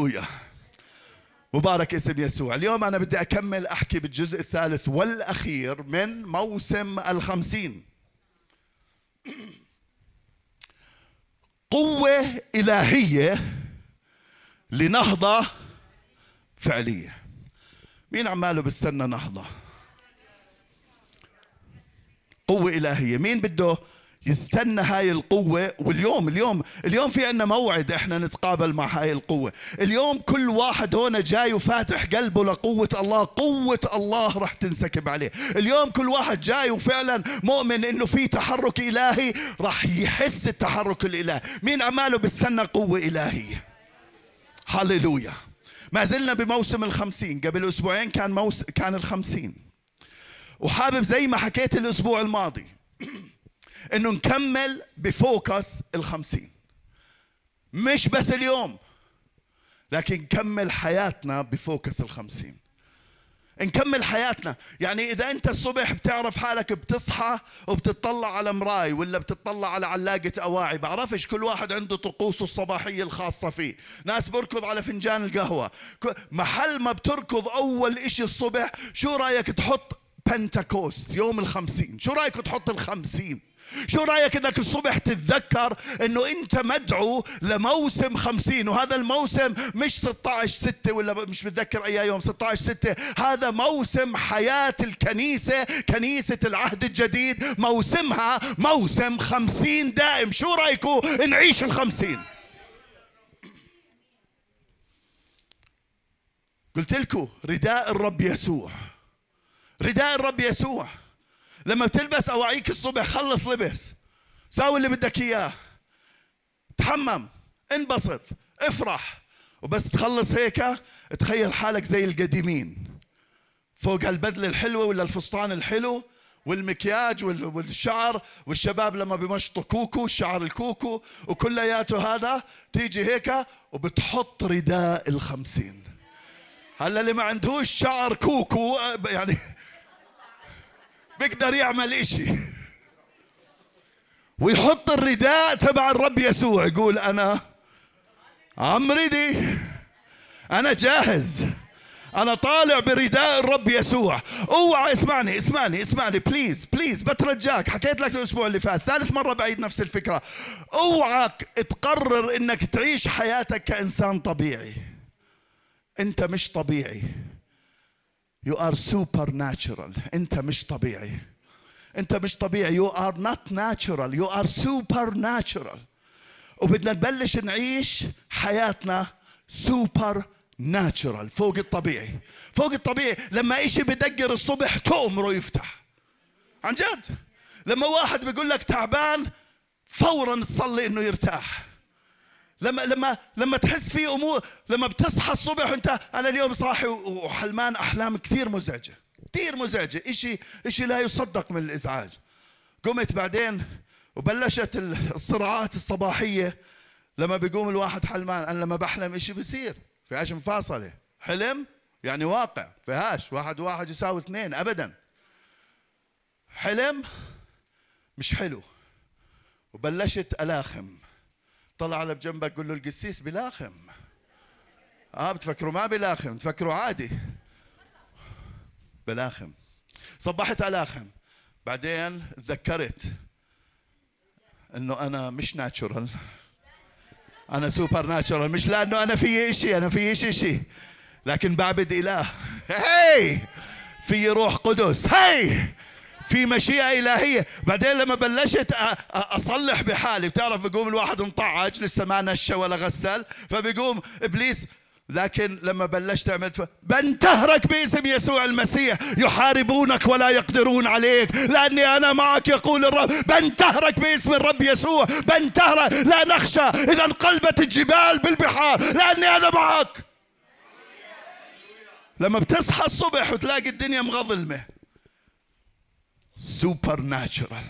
هللويا. مبارك اسم يسوع. اليوم أنا بدي أكمل أحكي بالجزء الثالث والأخير من موسم الخمسين. قوة إلهية لنهضة فعلية. مين عماله بستنى نهضة؟ قوة إلهية. مين بده يستنى هاي القوة. واليوم اليوم اليوم في عنا موعد إحنا نتقابل مع هاي القوة. اليوم كل واحد هنا جاي وفاتح قلبه لقوة الله. قوة الله راح تنسكب عليه. اليوم كل واحد جاي وفعلا مؤمن إنه في تحرك إلهي راح يحس التحرك الالهي مين عماله بيستنى قوة إلهية؟ هللويا. ما زلنا بموسم الخمسين. قبل أسبوعين كان موس كان الخمسين. وحابب زي ما حكيت الأسبوع الماضي. إنه نكمل بفوكس الخمسين. مش بس اليوم لكن نكمل حياتنا ب focus الخمسين. نكمل حياتنا. يعني إذا أنت الصبح بتعرف حالك بتصحى وبتطلع على مراي ولا بتطلع على علاقة أواعي بعرفش كل واحد عنده طقوسه الصباحية الخاصة فيه. ناس بركض على فنجان القهوة. محل ما بتركض أول إشي الصبح شو رأيك تحط Pentecost يوم الخمسين؟ شو رأيك تحط الخمسين؟ شو رأيك إنك الصبح تتذكر إنه أنت مدعو لموسم خمسين؟ وهذا الموسم مش 16 ستة ولا مش متذكر أي يوم 16 ستة. هذا موسم حياة الكنيسة كنيسة العهد الجديد. موسمها موسم خمسين دائم. شو رايكم نعيش الخمسين. قلت لكم رداء الرب يسوع. رداء الرب يسوع. لما بتلبس اواعيك الصبح خلص لبس. ساوي اللي بدك إياه. تحمم انبسط افرح. وبس تخلص هيك تخيل حالك زي القديمين. فوق هالبدله الحلوة ولا الفستان الحلو والمكياج والشعر. والشباب لما بمشطوا كوكو الشعر الكوكو. وكلياته هذا تيجي هيك وبتحط رداء الخمسين. هلا اللي ما عندهوش شعر كوكو يعني بيقدر يعمل إشي. ويحط الرداء تبع الرب يسوع يقول أنا am ready أنا جاهز. أنا طالع برداء الرب يسوع. اوعى اسمعني اسمعني اسمعني. please please بترجاك. حكيت لك الأسبوع اللي فات ثالث مرة بعيد نفس الفكرة. اوعك تقرر إنك تعيش حياتك كإنسان طبيعي. أنت مش طبيعي. You are supernatural. أنت مش طبيعي. أنت مش طبيعي. You are not natural. You are supernatural. وبدنا نبلش نعيش حياتنا سوبر ناتشرال فوق الطبيعي فوق الطبيعي لما إشي بدقر الصبح تؤمره يفتح عن جد لما واحد بيقول لك تعبان فورا تصلي إنه يرتاح لما لما لما تحس في أمور لما بتصحى الصبح وأنت أنا اليوم صاحي وحلمان أحلام كثير مزعجة كثير مزعجة. اشي إشي لا يصدق من الإزعاج. قمت بعدين وبلشت الصراعات الصباحية. لما بيقوم الواحد حلمان أنا لما بحلم إشي بصير فيهاش مفاصلة. حلم؟ يعني واقع. فيهاش واحد واحد يساوي اثنين ابدا. حلم؟ مش حلو. وبلشت ألاخم. طلع على بجنبك قول له القسيس بلاخم. آه بتفكروا ما بلاخم تفكروا عادي. بلاخم. صبحت ألاخم. بعدين تذكرت إنه أنا مش ناتشورال أنا سوبر ناتشورال مش لأنه أنا في شيء أنا في شيء شيء لكن بعبد إله. هي! في روح قدس. هي! في مشيئة إلهية. بعدين لما بلشت أصلح بحالي بتعرف بيقوم الواحد مطعج لسه ما نشى ولا غسل فبيقوم إبليس. لكن لما بلشت عملت بنتهرك باسم يسوع المسيح. يحاربونك ولا يقدرون عليك. لأني أنا معك يقول الرب. بنتهرك باسم الرب يسوع. بنتهرك. لا نخشى. إذا انقلبت الجبال بالبحار. لأني أنا معك. لما بتصحى الصبح وتلاقي الدنيا مظلمة. supernatural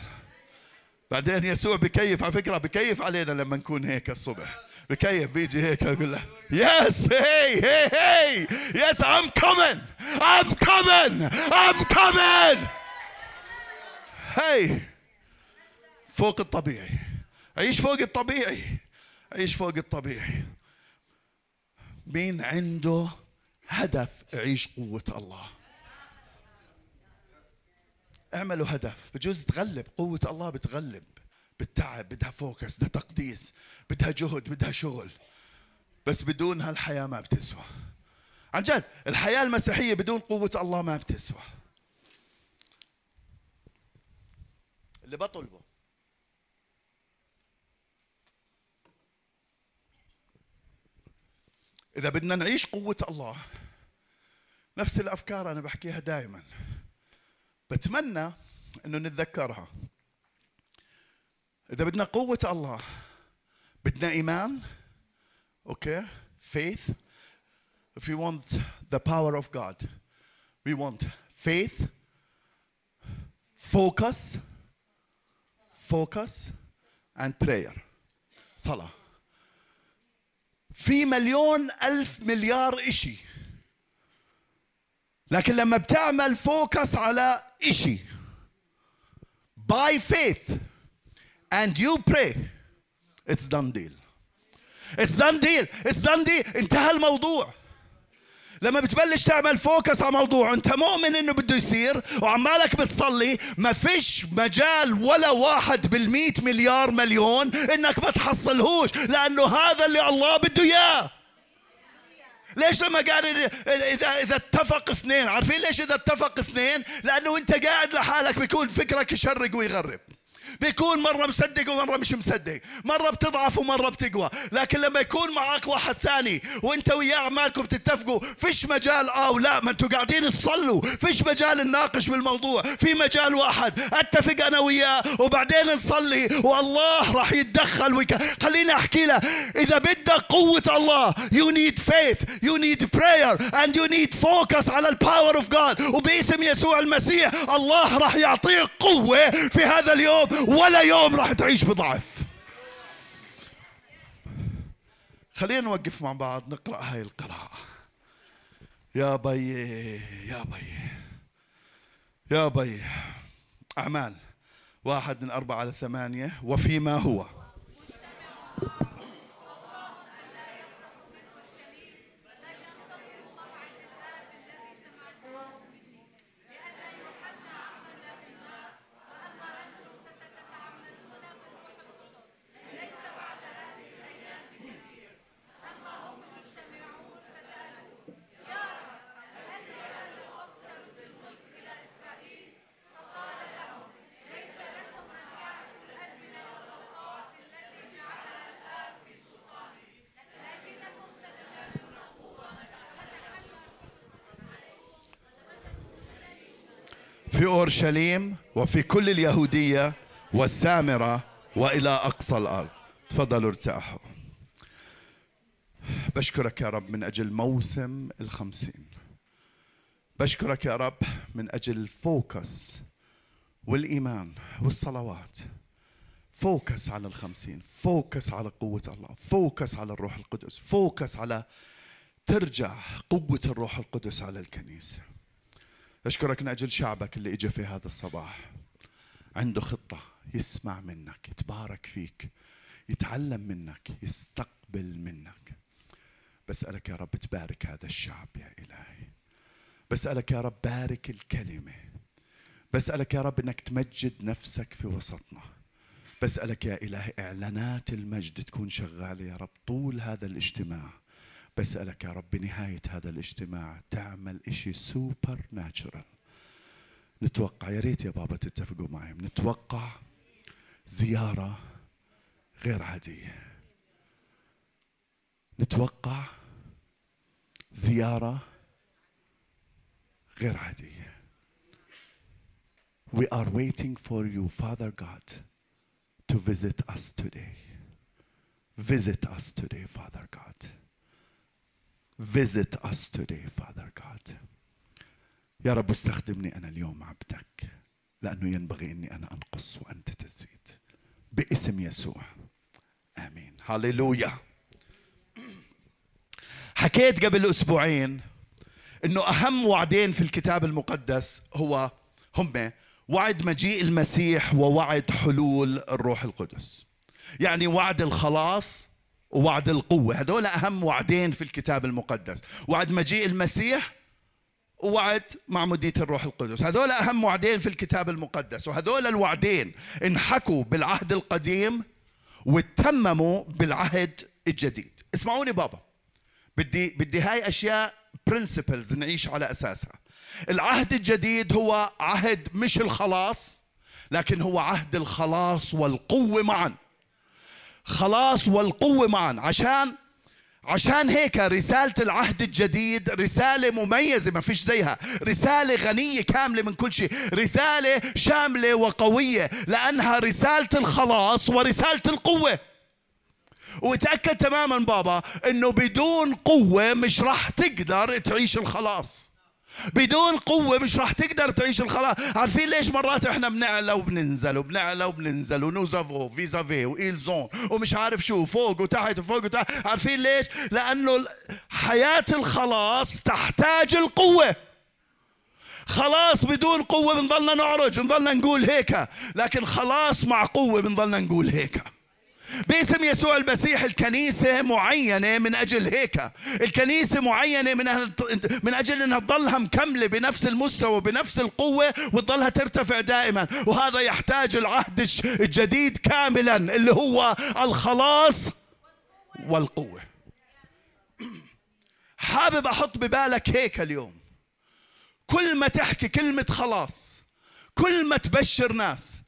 بعدين يسوع بكيف على فكرة بكيف علينا لما نكون هيك الصبح. بكيف بيجي هيك يقول له yes هي هي هي yes I'm coming I'm coming I'm coming هي فوق الطبيعي. عيش فوق الطبيعي. عيش فوق الطبيعي. مين عنده هدف؟ يعيش قوة الله. اعملوا هدف. بجوز تغلب. قوة الله بتغلب. بالتعب بدها فوكس بدها تقديس بدها جهد بدها شغل. بس بدون هالحياة ما بتسوى. عن جد الحياة المسيحية بدون قوة الله ما بتسوى. اللي بطلبه. إذا بدنا نعيش قوة الله نفس الأفكار أنا بحكيها دائما بتمنى أنه نتذكرها. إذا بدنا قوة الله بدنا إيمان أوكي؟ Faith. If we want the power of God we want faith focus focus and prayer. صلاة. في مليون ألف مليار إشي لكن لما بتعمل focus على إشي by faith and you pray it's done deal. It's done deal. It's done deal. انتهى الموضوع. لما بتبلش تعمل focus على موضوع انت مؤمن إنه بده يصير وعمالك بتصلي ما فيش مجال ولا واحد بالمئة مليار مليون إنك ما تحصلهوش لأنه هذا اللي الله بده إياه. ليش لما قال اذا إذا اتفق اثنين عارفين ليش إذا اتفق اثنين؟ لأنه أنت قاعد لحالك بيكون فكرك يشرق ويغرب. بيكون مرة مصدق ومرة مش مصدق. مرة بتضعف ومرة بتقوى. لكن لما يكون معك واحد ثاني وانت وياه عمالكم تتفقوا فيش مجال آه ولا ما أنتوا قاعدين تصلوا. فيش مجال نناقش بالموضوع. في مجال واحد. أتفق أنا وياه وبعدين نصلي والله راح يتدخل ويك... خليني أحكي له إذا بدك قوة الله you need faith you need prayer and you need focus على ال power of God وباسم يسوع المسيح الله راح يعطيك قوة في هذا اليوم. ولا يوم راح تعيش بضعف. خلينا نوقف مع بعض نقرأ هاي القراءة. يا بي يا بي يا بي. أعمال واحد من أربعة على ثمانية وفيما هو. في أورشليم وفي كل اليهودية والسامرة وإلى أقصى الأرض. تفضلوا ارتاحوا. بشكرك يا رب من أجل موسم الخمسين. بشكرك يا رب من أجل ال focus والإيمان والصلوات. focus على الخمسين focus على قوة الله focus على الروح القدس focus على ترجع قوة الروح القدس على الكنيسة. أشكرك من أجل شعبك اللي إجا في هذا الصباح. عنده خطة يسمع منك يتبارك فيك يتعلم منك يستقبل منك. بسألك يا رب تبارك هذا الشعب يا إلهي. بسألك يا رب بارك الكلمة. بسألك يا رب أنك تمجد نفسك في وسطنا. بسألك يا إلهي إعلانات المجد تكون شغالة يا رب طول هذا الاجتماع. بسألك يا رب بنهاية هذا الاجتماع تعمل إشي سوبر ناتشورال نتوقع يا ريت يا بابا تتفقوا معي نتوقع زيارة غير عادية نتوقع زيارة غير عادية We are waiting for you, Father God, to visit us today. Visit us today, Father God. Visit us today, Father God. يا رب استخدمني أنا اليوم عبدك لأنه ينبغي أني أنا أنقص وأنت تزيد. باسم يسوع. آمين. هاليلويا حكيت قبل أسبوعين أنه أهم وعدين في الكتاب المقدس هو هم وعد مجيء المسيح ووعد حلول الروح القدس. يعني وعد الخلاص ووعد القوة. هذول أهم وعدين في الكتاب المقدس. وعد مجيء المسيح ووعد معمودية الروح القدس. هذول أهم وعدين في الكتاب المقدس. وهذول الوعدين انحكوا بالعهد القديم وتمموا بالعهد الجديد. اسمعوني بابا. بدي بدي هاي أشياء برنسبلز نعيش على أساسها. العهد الجديد هو عهد مش الخلاص لكن هو عهد الخلاص والقوة معا. خلاص والقوة معا. عشان عشان هيك رسالة العهد الجديد رسالة مميزة ما فيش زيها. رسالة غنية كاملة من كل شيء. رسالة شاملة وقوية لأنها رسالة الخلاص ورسالة القوة. وتأكد تماما بابا إنه بدون قوة مش راح تقدر تعيش الخلاص. بدون قوة مش راح تقدر تعيش الخلاص. عارفين ليش مرات إحنا بنعلى وبننزل وبنعلى وبننزل ونوزافو فيزافي وإيلزون ومش عارف شو فوق وتحت وفوق وتحت؟ عارفين ليش؟ لأنه حياة الخلاص تحتاج القوة. خلاص بدون قوة بنضلنا نعرج بنضلنا نقول هيك لكن خلاص مع قوة بنضلنا نقول هيك باسم يسوع المسيح الكنيسة معينة من أجل هيك. الكنيسة معينة من من أجل أنها تضلها مكملة بنفس المستوى بنفس القوة وتضلها ترتفع دائما. وهذا يحتاج العهد الجديد كاملا اللي هو الخلاص والقوة. حابب أحط ببالك هيك اليوم. كل ما تحكي كلمة خلاص كل ما تبشر ناس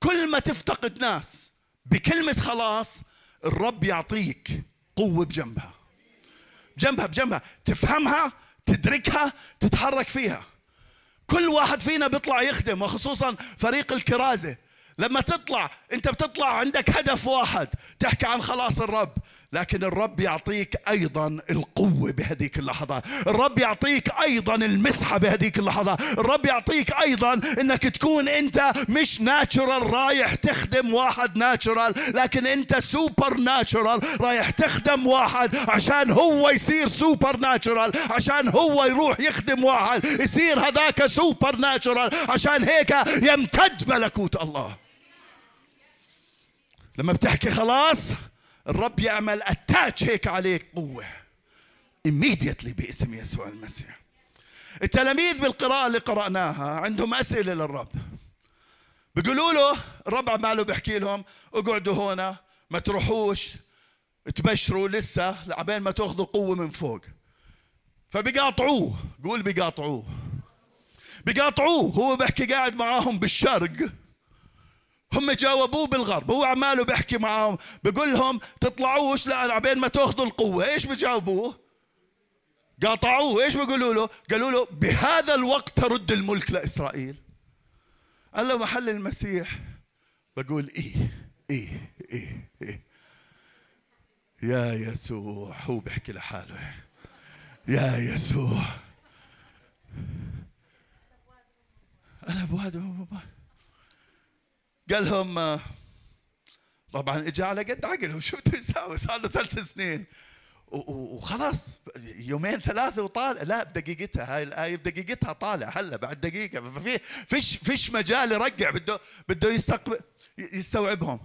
كل ما تفتقد ناس بكلمة خلاص الرب يعطيك قوة بجنبها. جنبها بجنبها. تفهمها تدركها تتحرك فيها. كل واحد فينا بيطلع يخدم وخصوصا فريق الكرازة. لما تطلع انت بتطلع عندك هدف واحد تحكي عن خلاص الرب. لكن الرب يعطيك أيضا القوة بهذيك اللحظات الرب يعطيك أيضا المسحة بهذيك اللحظات الرب يعطيك أيضا إنك تكون أنت مش natural رايح تخدم واحد natural لكن أنت supernatural رايح تخدم واحد عشان هو يصير supernatural عشان هو يروح يخدم واحد يصير هذاك supernatural عشان هيك يمتد ملكوت الله. لما بتحكي خلاص الرب يعمل اتاتش هيك عليك قوة. Immediately باسم يسوع المسيح. التلاميذ بالقراءة اللي قرأناها عندهم أسئلة للرب. بيقولوا له الرب عماله بيحكي لهم اقعدوا هنا ما تروحوش تبشروا لسه لعبين ما تاخذوا قوة من فوق. فبيقاطعوه. قول بيقاطعوه. بيقاطعوه. هو بيحكي قاعد معاهم بالشرق. هم جاوبوه بالغرب هو عماله بيحكي معاهم بيقول لهم تطلعوش لا عبين ما تأخذوا القوة إيش بجاوبوه قاطعوه إيش بيقولوا له؟ قالوا له بهذا الوقت ترد الملك لإسرائيل. قال له محل المسيح؟ بقول إيه إيه إيه إيه. يا يسوع هو بيحكي لحاله. يا يسوع. أنا بواد قال لهم طبعا اجى على قد عقله شو بده يساوي؟ صار له ثلاث سنين. وخلاص يومين ثلاثة وطالع لا بدقيقتها هاي الآية بدقيقتها طالع هلا بعد دقيقة. ففي فيش فيش مجال يرجع بده بده يستقبل يستوعبهم.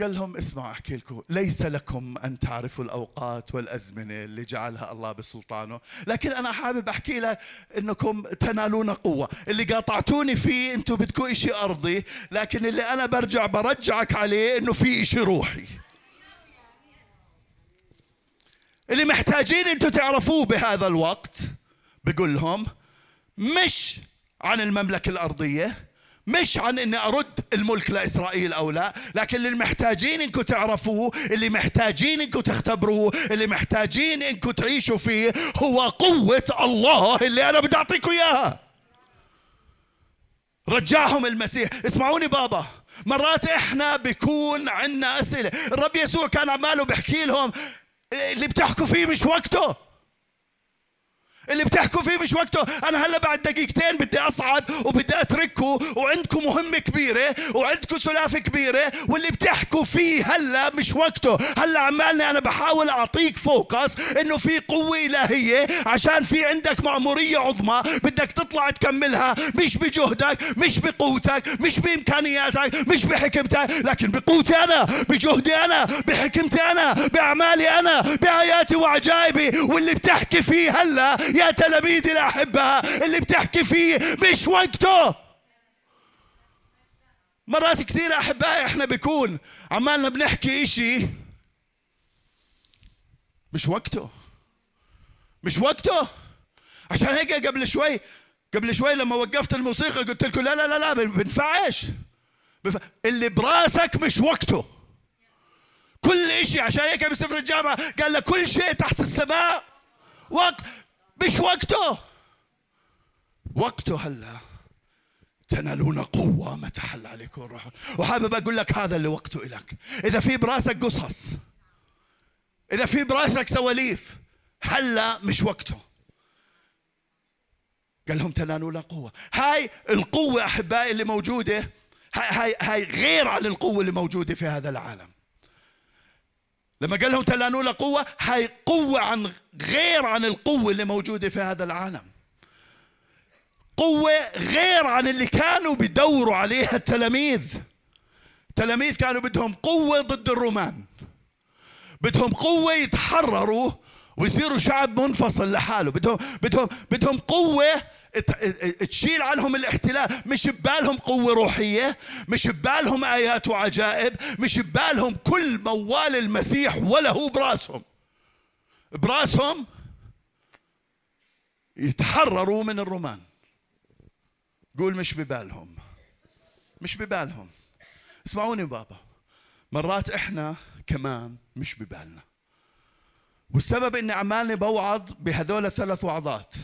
قال لهم اسمعوا أحكي لكم ليس لكم أن تعرفوا الأوقات والأزمنة اللي جعلها الله بسلطانه. لكن أنا حابب أحكي لك إنكم تنالون قوة. اللي قاطعتوني فيه أنتم بدكم شيء أرضي لكن اللي أنا برجع برجعك عليه إنه في شيء روحي. اللي محتاجين أنتم تعرفوه بهذا الوقت بقول لهم مش عن المملكة الأرضية مش عن إني أرد الملك لإسرائيل أو لا لكن اللي محتاجين إنكم تعرفوه اللي محتاجين إنكم تختبروه اللي محتاجين إنكم تعيشوا فيه هو قوة الله اللي أنا بدي أعطيكم إياها. رجعهم المسيح. اسمعوني بابا. مرات إحنا بيكون عندنا أسئلة. الرب يسوع كان عماله بيحكي لهم اللي بتحكوا فيه مش وقته. اللي بتحكوا فيه مش وقته. أنا هلا بعد دقيقتين بدي أصعد وبدي اترككم وعندكم مهمة كبيرة وعندكم سلافة كبيرة واللي بتحكوا فيه هلا مش وقته. هلا عمالني أنا بحاول أعطيك فوكس إنه في قوة إلهية عشان في عندك مأمورية عظمى بدك تطلع تكملها مش بجهدك مش بقوتك مش بإمكانياتك مش بحكمتك لكن بقوتي أنا بجهدي أنا بحكمتي أنا بأعمالي أنا باياتي وعجائبي. واللي بتحكي فيه هلا يا تلاميذي الأحباء اللي بتحكي فيه مش وقته. مرات كثير أحبائي إحنا بيكون عمالنا بنحكي إشي مش وقته. مش وقته. عشان هيك قبل شوي قبل شوي لما وقفت الموسيقى قلت لكم لا لا لا لا بنفعش. اللي براسك مش وقته. كل إشي عشان هيك بسفر الجامعة قال لك كل شيء تحت السماء. وقت مش وقته. وقته هلا. تنالون قوة متى حل عليكم الروح. وحابب أقول لك هذا اللي وقته إلك. إذا في براسك قصص إذا في براسك سواليف هلا مش وقته. قال لهم تنالون قوة. هاي القوة أحبائي اللي موجودة هاي, هاي, هاي غير عن القوة اللي موجودة في هذا العالم. لما قال لهم تلانوا له قوة هاي قوة عن غير عن القوة اللي موجودة في هذا العالم. قوة غير عن اللي كانوا بيدوروا عليها التلاميذ. التلاميذ كانوا بدهم قوة ضد الرومان. بدهم قوة يتحرروا ويصيروا شعب منفصل لحاله. بدهم بدهم بدهم قوة تشيل عنهم الاحتلال. مش ببالهم قوة روحية مش ببالهم آيات وعجائب مش ببالهم كل موال المسيح ولا هو براسهم. براسهم يتحرروا من الرومان قول مش ببالهم. مش ببالهم. اسمعوني بابا. مرات إحنا كمان مش ببالنا. والسبب إني عمالي بوعظ بهذول الثلاث وعظات.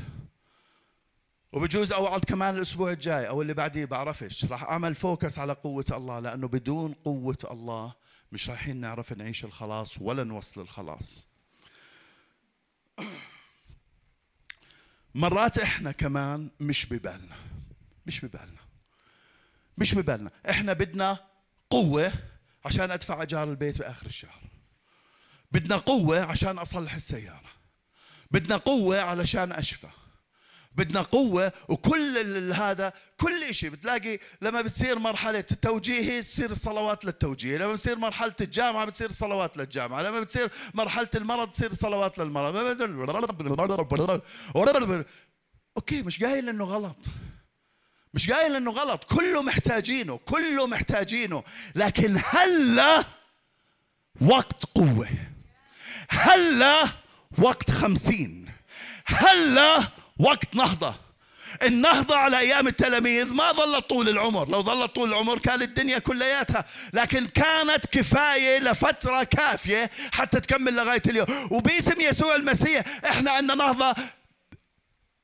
وبجوز اوعظ كمان الأسبوع الجاي أو اللي بعديه بعرفش. راح أعمل فوكس على قوة الله لأنه بدون قوة الله مش رايحين نعرف نعيش الخلاص ولا نوصل الخلاص. مرات إحنا كمان مش ببالنا. مش ببالنا. مش ببالنا. إحنا بدنا قوة عشان أدفع ايجار البيت بآخر الشهر. بدنا قوة عشان أصلح السيارة. بدنا قوة علشان أشفى. بدنا قوة وكل هذا كل شيء بتلاقي لما بتصير مرحلة التوجيه تصير الصلوات للتوجيه. لما بتصير مرحلة الجامعة بتصير صلوات للجامعة. لما بتصير مرحلة المرض تصير صلوات للمرض. أوكي مش قايل إنه غلط. مش قايل إنه غلط. كله محتاجينه كله محتاجينه. لكن هلا وقت قوة. هلا وقت خمسين. هلا وقت نهضة. النهضة على أيام التلاميذ ما ظلت طول العمر. لو ظلت طول العمر كانت الدنيا كلياتها. لكن كانت كفاية لفترة كافية حتى تكمل لغاية اليوم. وباسم يسوع المسيح إحنا عندنا نهضة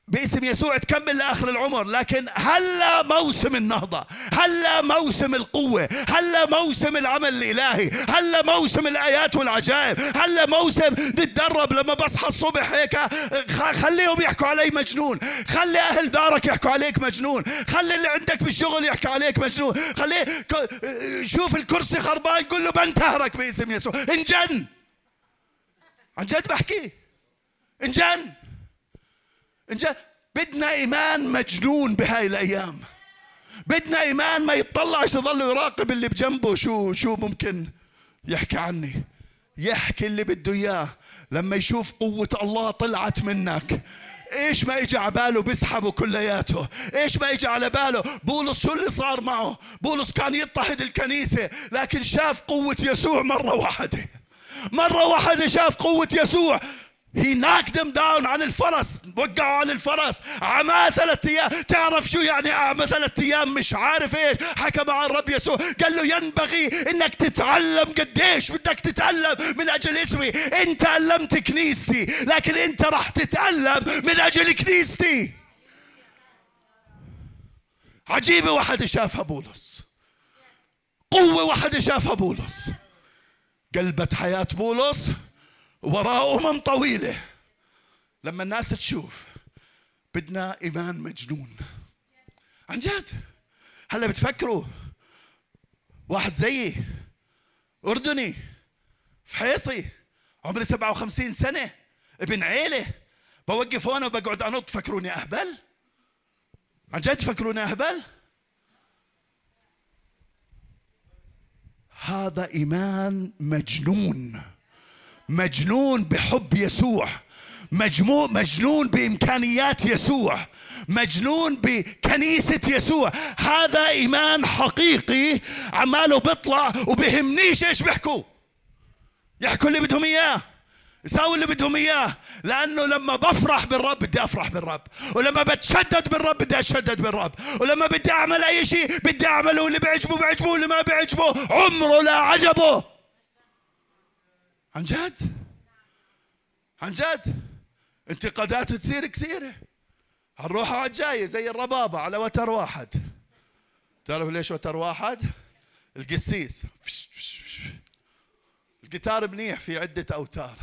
باسم يسوع تكمل لآخر العمر. لكن هلا موسم النهضة هلا موسم القوة هلا موسم العمل الإلهي هلا موسم الآيات والعجائب هلا موسم نتدرب لما بصحى الصبح هيك. خليهم يحكوا علي مجنون. خلي أهل دارك يحكوا عليك مجنون. خلي اللي عندك بالشغل يحكوا عليك مجنون. خليه شوف الكرسي خربان قول له بنتهرك باسم يسوع. انجن عن جد بحكي. انجن بدنا إيمان مجنون بهاي الأيام. بدنا إيمان ما يطلعش يضل يراقب اللي بجنبه. شو شو ممكن يحكي عني؟ يحكي اللي بده إياه. لما يشوف قوة الله طلعت منك إيش ما اجى على باله بيسحبه كلياته. إيش ما اجى على باله بولس شو اللي صار معه؟ بولس كان يضطهد الكنيسة لكن شاف قوة يسوع مرة واحدة. مرة واحدة شاف قوة يسوع. هي knocked them down عن الفرس وقعوا عن الفرس. عماه ثلاثة أيام. تعرف شو يعني اعمى ثلاثة أيام؟ مش عارف إيش. حكى مع الرب يسوع. قال له ينبغي إنك تتعلم قديش بدك تتعلم من أجل اسمي. أنت علمت كنيستي لكن أنت راح تتعلم من أجل كنيستي. عجيبة واحدة شافها بولس قوة واحدة شافها بولس قلبت حياة بولس وراء أمم طويلة. لما الناس تشوف بدنا إيمان مجنون. عن جد. هلا بتفكروا. واحد زيي. أردني. فحيصي عمري 57 سنة. ابن عيلة. بوقف هون وبقعد أنط. فكروني أهبل. عن جد فكروني أهبل. هذا إيمان مجنون. مجنون بحب يسوع. مجموع مجنون بإمكانيات يسوع. مجنون بكنيسة يسوع. هذا إيمان حقيقي. عماله بيطلع وبهمنيش إيش بيحكوا. يحكوا اللي بدهم إياه. يساوي اللي بدهم إياه. لأنه لما بفرح بالرب بدي أفرح بالرب. ولما بتشدد بالرب بدي أتشدد بالرب. ولما بدي أعمل أي شيء بدي أعمله. اللي بيعجبه بيعجبه واللي ما بيعجبه عمره لا عجبه. عن جد؟ عن جد؟ انتقادات تصير كثيرة. هنروح على الجاية زي الربابة على وتر واحد. تعرف ليش وتر واحد؟ القسيس. الجيتار منيح في عدة أوتار.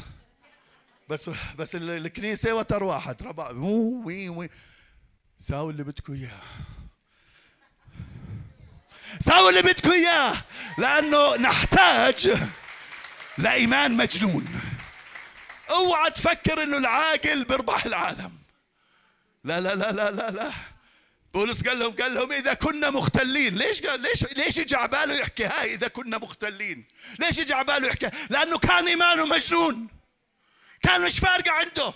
بس بس الكنيسة وتر واحد. ربابة وي وي. ساوي اللي بدكم إياه. ساوي اللي بدكم إياه. لأنه نحتاج لإيمان مجنون. اوعى تفكر إنه العاقل بيربح العالم. لا لا لا لا لا لا. بولس قال لهم قال لهم إذا كنا مختلين ليش قال ليش ليش اجى على باله يحكي هاي إذا كنا مختلين؟ ليش اجى على باله يحكي؟ لأنه كان إيمانه مجنون. كان مش فارقه عنده.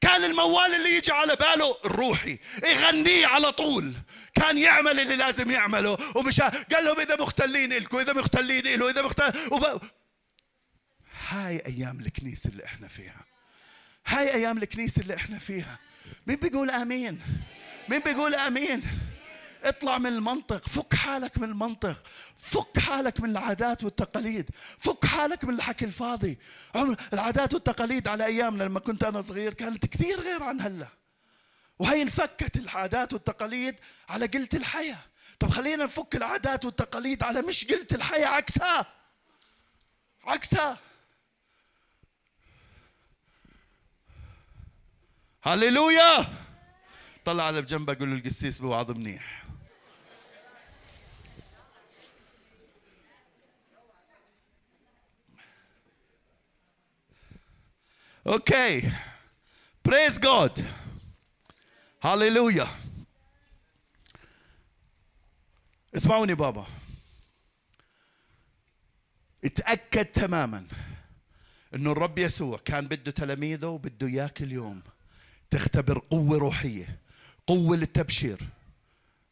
كان الموال اللي يجي على باله الروحي يغنيه على طول. كان يعمل اللي لازم يعمله. ومش قال لهم إذا مختلين الكم إذا مختلين له إذا مختلين. هاي أيام الكنيسة اللي إحنا فيها. هاي أيام الكنيسة اللي إحنا فيها. مين بيقول آمين؟ مين بيقول آمين؟ اطلع من المنطق فك حالك من المنطق فك حالك من العادات والتقاليد فك حالك من الحكي الفاضي. العادات والتقاليد على أيامنا لما كنت أنا صغير كانت كثير غير عن هلا. وهي انفكت العادات والتقاليد على قلة الحياة. طب خلينا نفك العادات والتقاليد على مش قلة الحياة عكسها. عكسها. هللويا! طلع على بجنبه قول له القسيس بوعظ منيح. Okay. Praise God هللويا. اسمعوني بابا. اتأكد تماما إنه الرب يسوع كان بده تلاميذه وبده إياك اليوم. تختبر قوة روحية قوة للتبشير.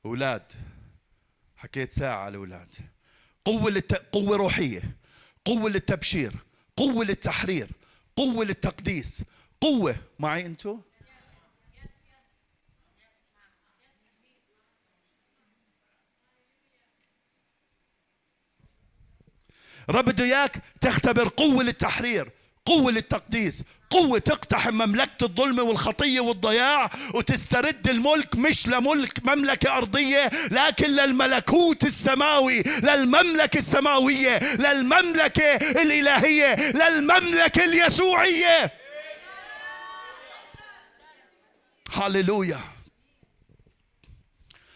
أولاد حكيت ساعة على الأولاد. قوة للت... قوة روحية قوة للتبشير قوة للتحرير قوة للتقديس. قوة معي أنتو؟ رب بده إياك تختبر قوة للتحرير قوة للتقديس قوة تقتحم مملكة الظلم والخطية والضياع وتسترد الملك مش لملك مملكة أرضية لكن للملكوت السماوي للمملكة السماوية للمملكة الإلهية للمملكة اليسوعية. هللويا.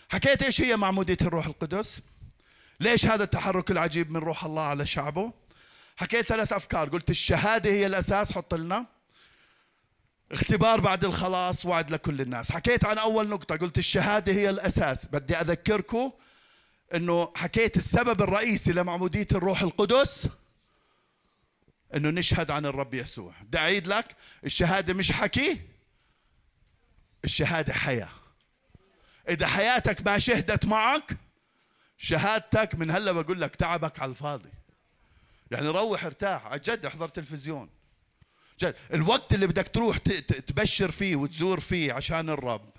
حكيت إيش هي معمودية الروح القدس؟ ليش هذا التحرك العجيب من روح الله على شعبه؟ حكيت ثلاث أفكار. قلت الشهادة هي الأساس حط لنا. اختبار بعد الخلاص وعد لكل الناس. حكيت عن أول نقطة قلت الشهادة هي الأساس. بدي أذكركم إنه حكيت السبب الرئيسي لمعمودية الروح القدس إنه نشهد عن الرب يسوع. بدي أعيد لك الشهادة مش حكي الشهادة حياة. إذا حياتك ما شهدت معك شهادتك من هلأ بقول لك تعبك على الفاضي. يعني روح ارتاح. على جد احضر تلفزيون. الوقت اللي بدك تروح تبشر فيه وتزور فيه عشان الرب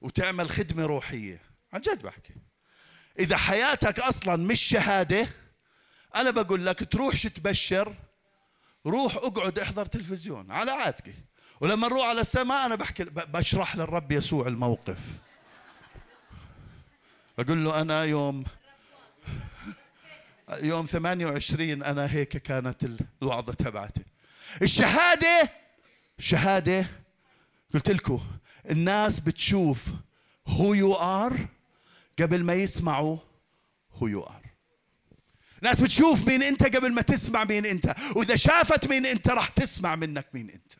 وتعمل خدمة روحية. عن جد بحكي. إذا حياتك أصلا مش شهادة أنا بقول لك تروحش تبشر روح اقعد احضر تلفزيون على عاتقي. ولما نروح على السماء أنا بحكي بشرح للرب يسوع الموقف. بقول له أنا يوم يوم 28 أنا هيك كانت الوعظة تبعتي. الشهادة شهادة قلت لكم الناس بتشوف who you are قبل ما يسمعوا who you are. ناس بتشوف مين انت قبل ما تسمع مين انت وإذا شافت مين انت راح تسمع منك مين انت.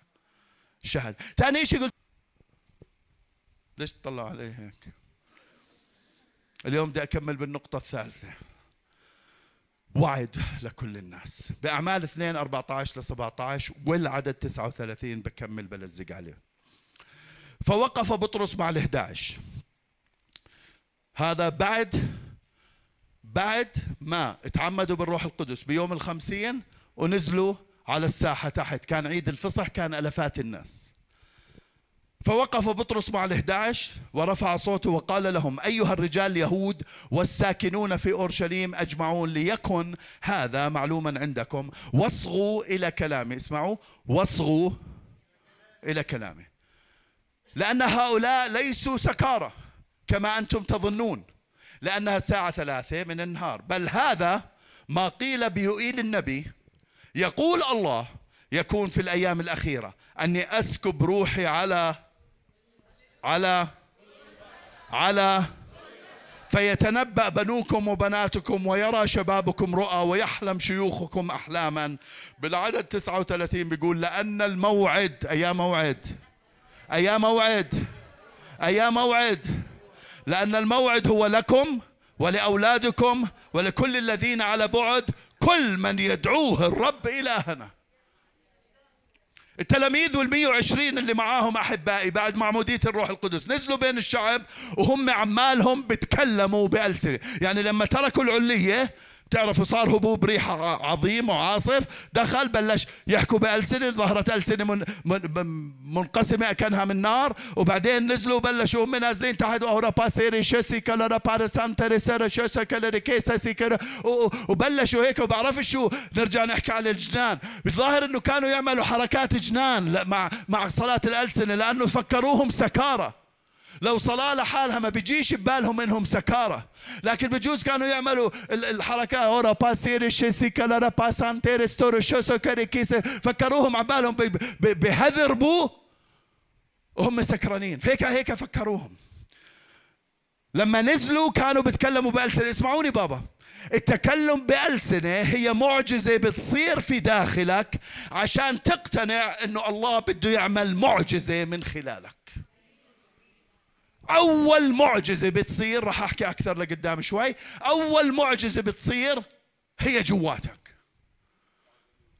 شهد ثاني شيء قلت ليش تطلع علي هيك؟ اليوم بدي أكمل بالنقطة الثالثة. وعد لكل الناس. بأعمال 2 14 ل 17 والعدد 39 بكمل بلزق عليه. فوقف بطرس مع ال 11 هذا بعد بعد ما تعمدوا بالروح القدس بيوم الخمسين ونزلوا على الساحة تحت. كان عيد الفصح كان ألفات الناس. فوقف بطرس مع الإحداش ورفع صوته وقال لهم أيها الرجال اليهود والساكنون في أورشليم أجمعون ليكن هذا معلوما عندكم. واصغوا إلى كلامي. اسمعوا واصغوا إلى كلامي. لأن هؤلاء ليسوا سكارى كما أنتم تظنون لأنها الساعة ثلاثة من النهار. بل هذا ما قيل بيوئيل النبي. يقول الله يكون في الأيام الأخيرة أني أسكب روحي على على على فيتنبأ بنوكم وبناتكم ويرى شبابكم رؤى ويحلم شيوخكم أحلاما. بالعدد 39 بيقول لأن الموعد أيام موعد أيام موعد أيام موعد. لأن الموعد هو لكم ولأولادكم ولكل الذين على بعد. كل من يدعوه الرب إلهنا. التلاميذ والمية وعشرين اللي معاهم أحبائي بعد معمودية الروح القدس. نزلوا بين الشعب وهم عمالهم بتكلموا بألسنة. يعني لما تركوا العلية تعرفوا صار هبوب ريح عظيم وعاصف. دخل بلش يحكوا بألسنة ظهرت ألسنة من من منقسمة كأنها من نار. وبعدين نزلوا بلشوا هم نازلين تحت. أورا باسيري شسي كلا بارسانتري سر شسا كلا ريكيسا سيكرا وبلشوا هيك. وبعرفش شو؟ نرجع نحكي على الجنان. بالظاهر إنه كانوا يعملوا حركات جنان مع مع صلاة الألسنة لأنه فكروهم سكارى. لو صلاة لحالها ما بيجيش ببالهم إنهم سكارى. لكن بجوز كانوا يعملوا الحركات أورا باسير شيسي كلا باسانتير ستور شوسو كيس فكروهم عبالهم بهذربوا وهم سكرانين. هيك هيك فكروهم. لما نزلوا كانوا بيتكلموا بألسنة. اسمعوني بابا. التكلم بألسنة هي معجزة بتصير في داخلك عشان تقتنع إنه الله بده يعمل معجزة من خلالك. أول معجزة بتصير راح أحكي أكثر لقدام شوي. أول معجزة بتصير هي جواتك.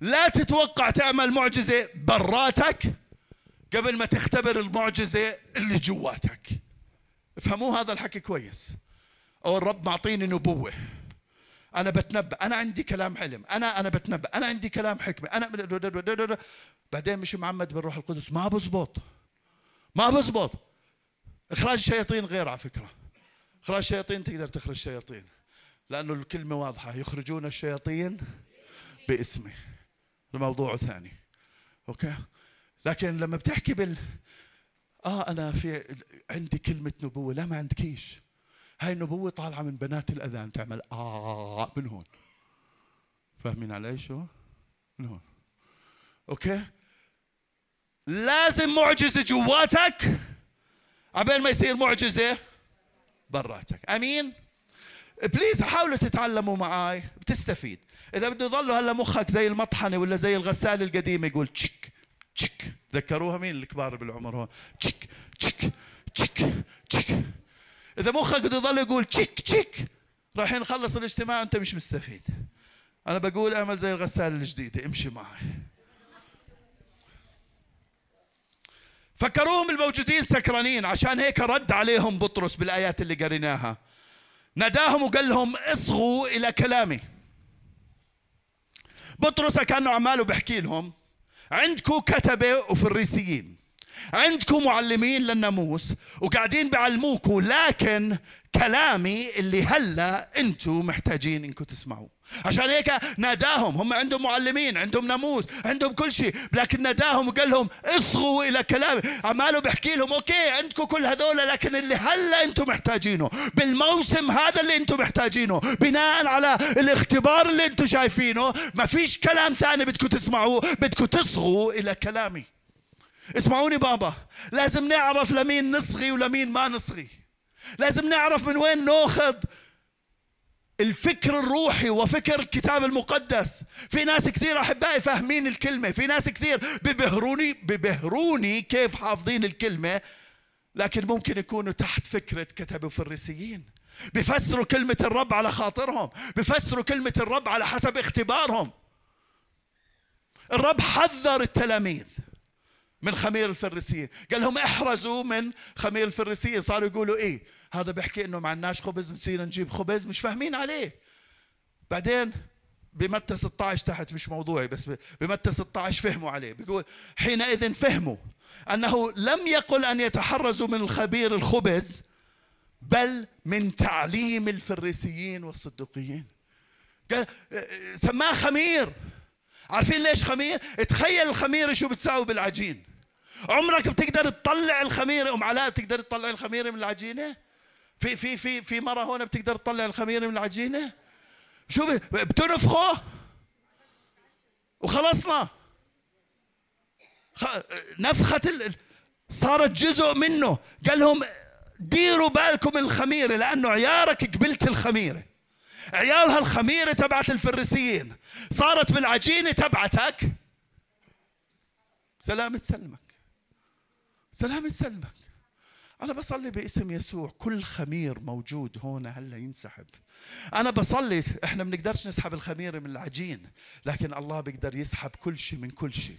لا تتوقع تعمل معجزة براتك قبل ما تختبر المعجزة اللي جواتك. افهموا هذا الحكي كويس. أو الرب معطيني نبوة. أنا بتنبأ. أنا عندي كلام علم أنا أنا بتنبأ. أنا عندي كلام حكمة. أنا بعدين مش معمد بالروح القدس. ما بزبط. ما بزبط. إخراج الشياطين غير على فكرة. إخراج الشياطين تقدر تخرج شياطين لأنه الكلمة واضحة. يخرجون الشياطين باسمي الموضوع ثاني. أوكي؟ لكن لما بتحكي بال آه أنا في عندي كلمة نبوة. لا ما عندكيش هاي النبوة طالعة من بنات الأذان. تعمل آه من هون. فاهمين علي شو من هون. Okay؟ لازم معجزة جواتك عبال ما يصير معجزة؟ براتك. أمين؟ Please حاولوا تتعلموا معاي. بتستفيد. إذا بده يضلوا هلا مخك زي المطحنة ولا زي الغسالة القديمة يقول تشك تشك تذكروها مين الكبار بالعمر هون؟ تشك تشك تشك تشك إذا مخك بده يضل يقول تشك تشك رايحين نخلص الاجتماع وأنت مش مستفيد. أنا بقول اعمل زي الغسالة الجديدة امشي معي فكروهم الموجودين سكرانين. عشان هيك رد عليهم بطرس بالآيات اللي قريناها. ناداهم وقال لهم اصغوا إلى كلامي. بطرس كانوا عماله بحكي لهم. عندكم كتبة وفريسيين. عندكم معلمين للناموس وقاعدين بيعلموكم لكن كلامي اللي هلا أنتم محتاجين انكم تسمعوه. عشان هيك ناداهم هم عندهم معلمين عندهم ناموس عندهم كل شيء لكن ناداهم وقال لهم اصغوا إلى كلامي. عماله بحكي لهم أوكي عندكم كل هذول لكن اللي هلا أنتم محتاجينه بالموسم هذا اللي أنتم محتاجينه بناء على الاختبار اللي أنتم شايفينه ما فيش كلام ثاني بدكم تسمعوه بدكم تصغوا إلى كلامي. اسمعوني بابا لازم نعرف لمين نصغي ولمين ما نصغي. لازم نعرف من وين ناخذ الفكر الروحي وفكر الكتاب المقدس. في ناس كثير أحبائي فاهمين الكلمة في ناس كثير ببهروني ببهروني كيف حافظين الكلمة لكن ممكن يكونوا تحت فكرة كتب الفريسيين بفسروا كلمة الرب على خاطرهم بفسروا كلمة الرب على حسب اختبارهم. الرب حذر التلاميذ. من خمير الفريسيين. قال لهم احرزوا من خمير الفريسيين. صاروا يقولوا إيه؟ هذا بيحكي إنه ما عندناش خبز نصير نجيب خبز مش فاهمين عليه. بعدين بمتى 16 تحت مش موضوعي بس بمتى 16 فهموا عليه. بيقول حينئذ فهموا أنه لم يقل أن يتحرزوا من الخبير الخبز بل من تعليم الفريسيين والصدقيين قال سماه خمير. عارفين ليش خمير؟ تخيل الخميره شو بتساوي بالعجين. عمرك بتقدر تطلع الخميره ام علاء بتقدر تطلع الخميره من العجينة؟ في في في في مرة هون بتقدر تطلع الخميره من العجينة؟ شو بتنفخه؟ وخلصنا. نفخة صارت جزء منه. قال لهم ديروا بالكم الخميرة لأنه عيارك قبلت الخميرة عيالها الخميرة تبعت الفريسيين. صارت بالعجينة تبعتك. سلامة سلمك سلامة سلمك. أنا بصلي باسم يسوع كل خمير موجود هون هلا ينسحب. أنا بصلي إحنا بنقدرش نسحب الخميرة من العجين لكن الله بيقدر يسحب كل شيء من كل شيء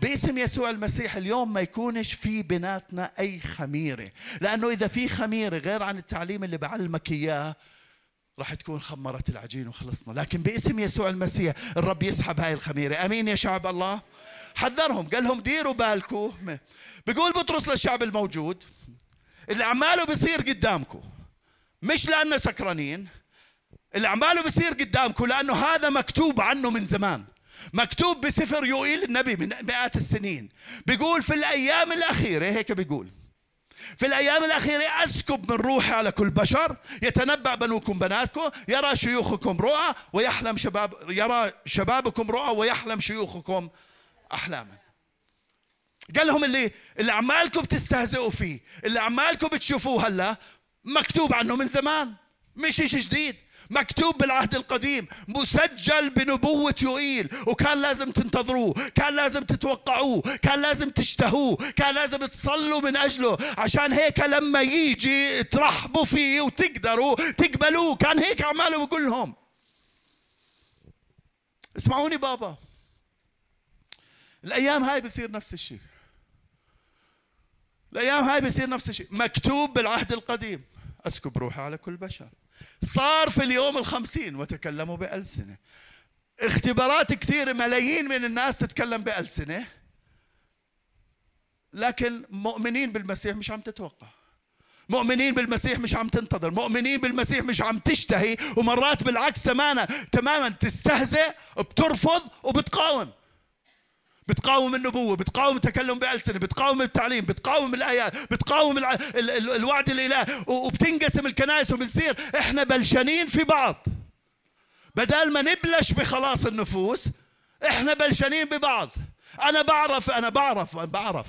باسم يسوع المسيح اليوم ما يكونش في بيناتنا أي خميرة لأنه إذا في خميرة غير عن التعليم اللي بعلمك إياه راح تكون خمرت العجين وخلصنا. لكن باسم يسوع المسيح الرب يسحب هاي الخميرة. أمين يا شعب الله. حذرهم قال لهم ديروا بالكم. بيقول بطرس للشعب الموجود اللي اعماله بيصير قدامكم مش لأنه سكرانين. اللي اعماله بيصير قدامكم لأنه هذا مكتوب عنه من زمان مكتوب بسفر يوئيل النبي من مئات السنين. بيقول في الأيام الأخيرة هيك بيقول في الأيام الأخيرة أسكب من روحي على كل بشر يتنبأ بنوكم بناتكم يرى شيوخكم رؤى ويحلم شباب يرى شبابكم رؤى ويحلم شيوخكم احلاما. قال لهم اللي اللي عمالكم بتستهزئوا فيه اللي عمالكم بتشوفوه هلا مكتوب عنه من زمان مش شيء جديد. مكتوب بالعهد القديم مسجل بنبوة يوئيل وكان لازم تنتظروه كان لازم تتوقعوه كان لازم تشتهوه كان لازم تصلوا من أجله عشان هيك لما يجي ترحبوا فيه وتقدروا تقبلوه. كان هيك عماله بقول لهم. اسمعوني بابا. الأيام هاي بصير نفس الشيء. الأيام هاي بيصير نفس الشيء. مكتوب بالعهد القديم. أسكب روحي على كل بشر. صار في اليوم الخمسين وتكلموا بألسنة اختبارات كثيرة ملايين من الناس تتكلم بألسنة لكن مؤمنين بالمسيح مش عم تتوقع. مؤمنين بالمسيح مش عم تنتظر. مؤمنين بالمسيح مش عم تشتهي. ومرات بالعكس تماما. تماما. تستهزئ بترفض وبتقاوم. بتقاوم النبوة بتقاوم التكلم بألسنة بتقاوم التعليم بتقاوم الآيات بتقاوم. الوعد الإله وبتنقسم الكنائس وبنصير إحنا بلشانين في بعض. بدل ما نبلش بخلاص النفوس إحنا بلشانين ببعض. أنا بعرف أنا بعرف أنا بعرف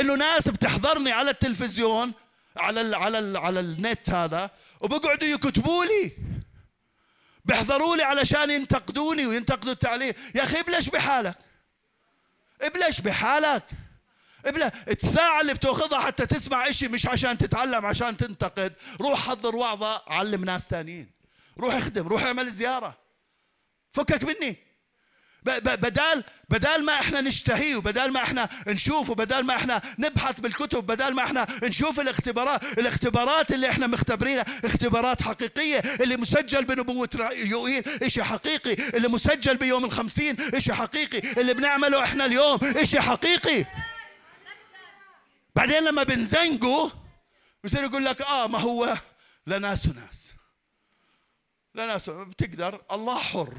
إنه ناس بتحضرني على التلفزيون على ال... على ال... على النت هذا وبقعدوا يكتبوا لي. بيحضروا لي علشان ينتقدوني وينتقدوا التعليم. يا أخي بلش بحالك. ابلش بحالك. ابلا الساعة اللي بتاخذها حتى تسمع إشي مش عشان تتعلم عشان تنتقد. روح حضر وعظة علم ناس ثانيين روح اخدم روح اعمل زيارة. فكك مني. بدال بدال ما إحنا نشتهي وبدال ما إحنا نشوف وبدال ما إحنا نبحث بالكتب بدال ما إحنا نشوف الاختبارات الاختبارات اللي إحنا مختبرينها اختبارات حقيقية اللي مسجل بنبوة يوئيل إشي حقيقي اللي مسجل بيوم الخمسين إشي حقيقي اللي بنعمله إحنا اليوم إشي حقيقي. بعدين لما بنزنقوا بصير يقول لك آه ما هو لناس وناس. لناس بتقدر الله حر.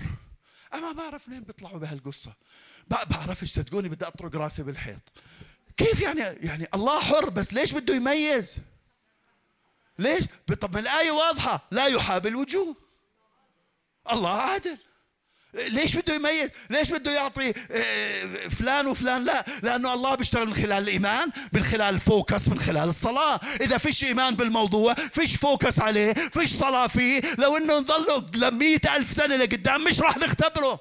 أنا ما بعرف منين بيطلعوا بهالقصة. بعرفش صدقوني بدي أطرق راسي بالحيط. كيف يعني يعني الله حر بس ليش بده يميز؟ ليش؟ طب ما الآية واضحة. لا يحاب الوجوه. الله عادل. ليش بده يميز؟ ليش بده يعطي آه، فلان وفلان؟ لا لأنه الله بيشتغل من خلال الإيمان من خلال الفوكس من خلال الصلاة. إذا فيش إيمان بالموضوع فيش فوكس عليه فيش صلاة فيه لو إنه نظله لمئة ألف سنة لقدام مش راح نختبره.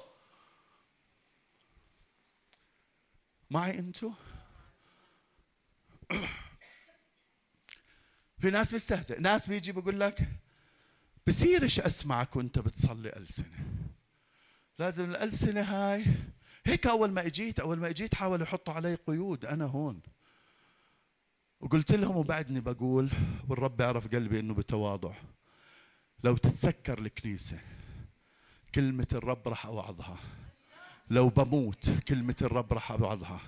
معي أنتو؟ في ناس بيستهزئ. ناس بيجي بقول لك بصيرش أسمعك وأنت بتصلي ألسنة. لازم الألسنة هاي. هيك أول ما إجيت أول ما إجيت حاولوا يحطوا علي قيود. أنا هون. وقلت لهم وبعدني بقول والرب يعرف قلبي إنه بتواضع. لو تتسكر الكنيسة كلمة الرب راح أوعظها. لو بموت كلمة الرب راح أوعظها.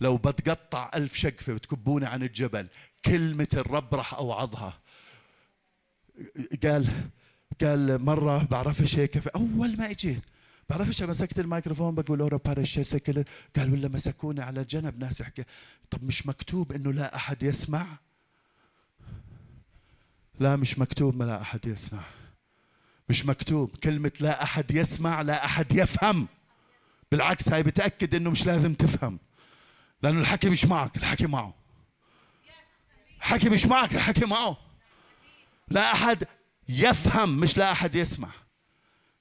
لو بتقطع ألف شقفة بتكبوني عن الجبل كلمة الرب راح أوعظها. قال قال مرة بعرفش هيك أول ما إجيت بعرفش مسكت الميكروفون بقول أورا بارش سكل قال ولا مسكوني على جنب ناس يحكي طب مش مكتوب إنه لا أحد يسمع؟ لا مش مكتوب ما لا أحد يسمع. مش مكتوب كلمة لا أحد يسمع لا أحد يفهم. بالعكس هاي بتأكد إنه مش لازم تفهم. لأنه الحكي مش معك الحكي معه. الحكي مش معك الحكي معه. لا أحد يفهم مش لا أحد يسمع.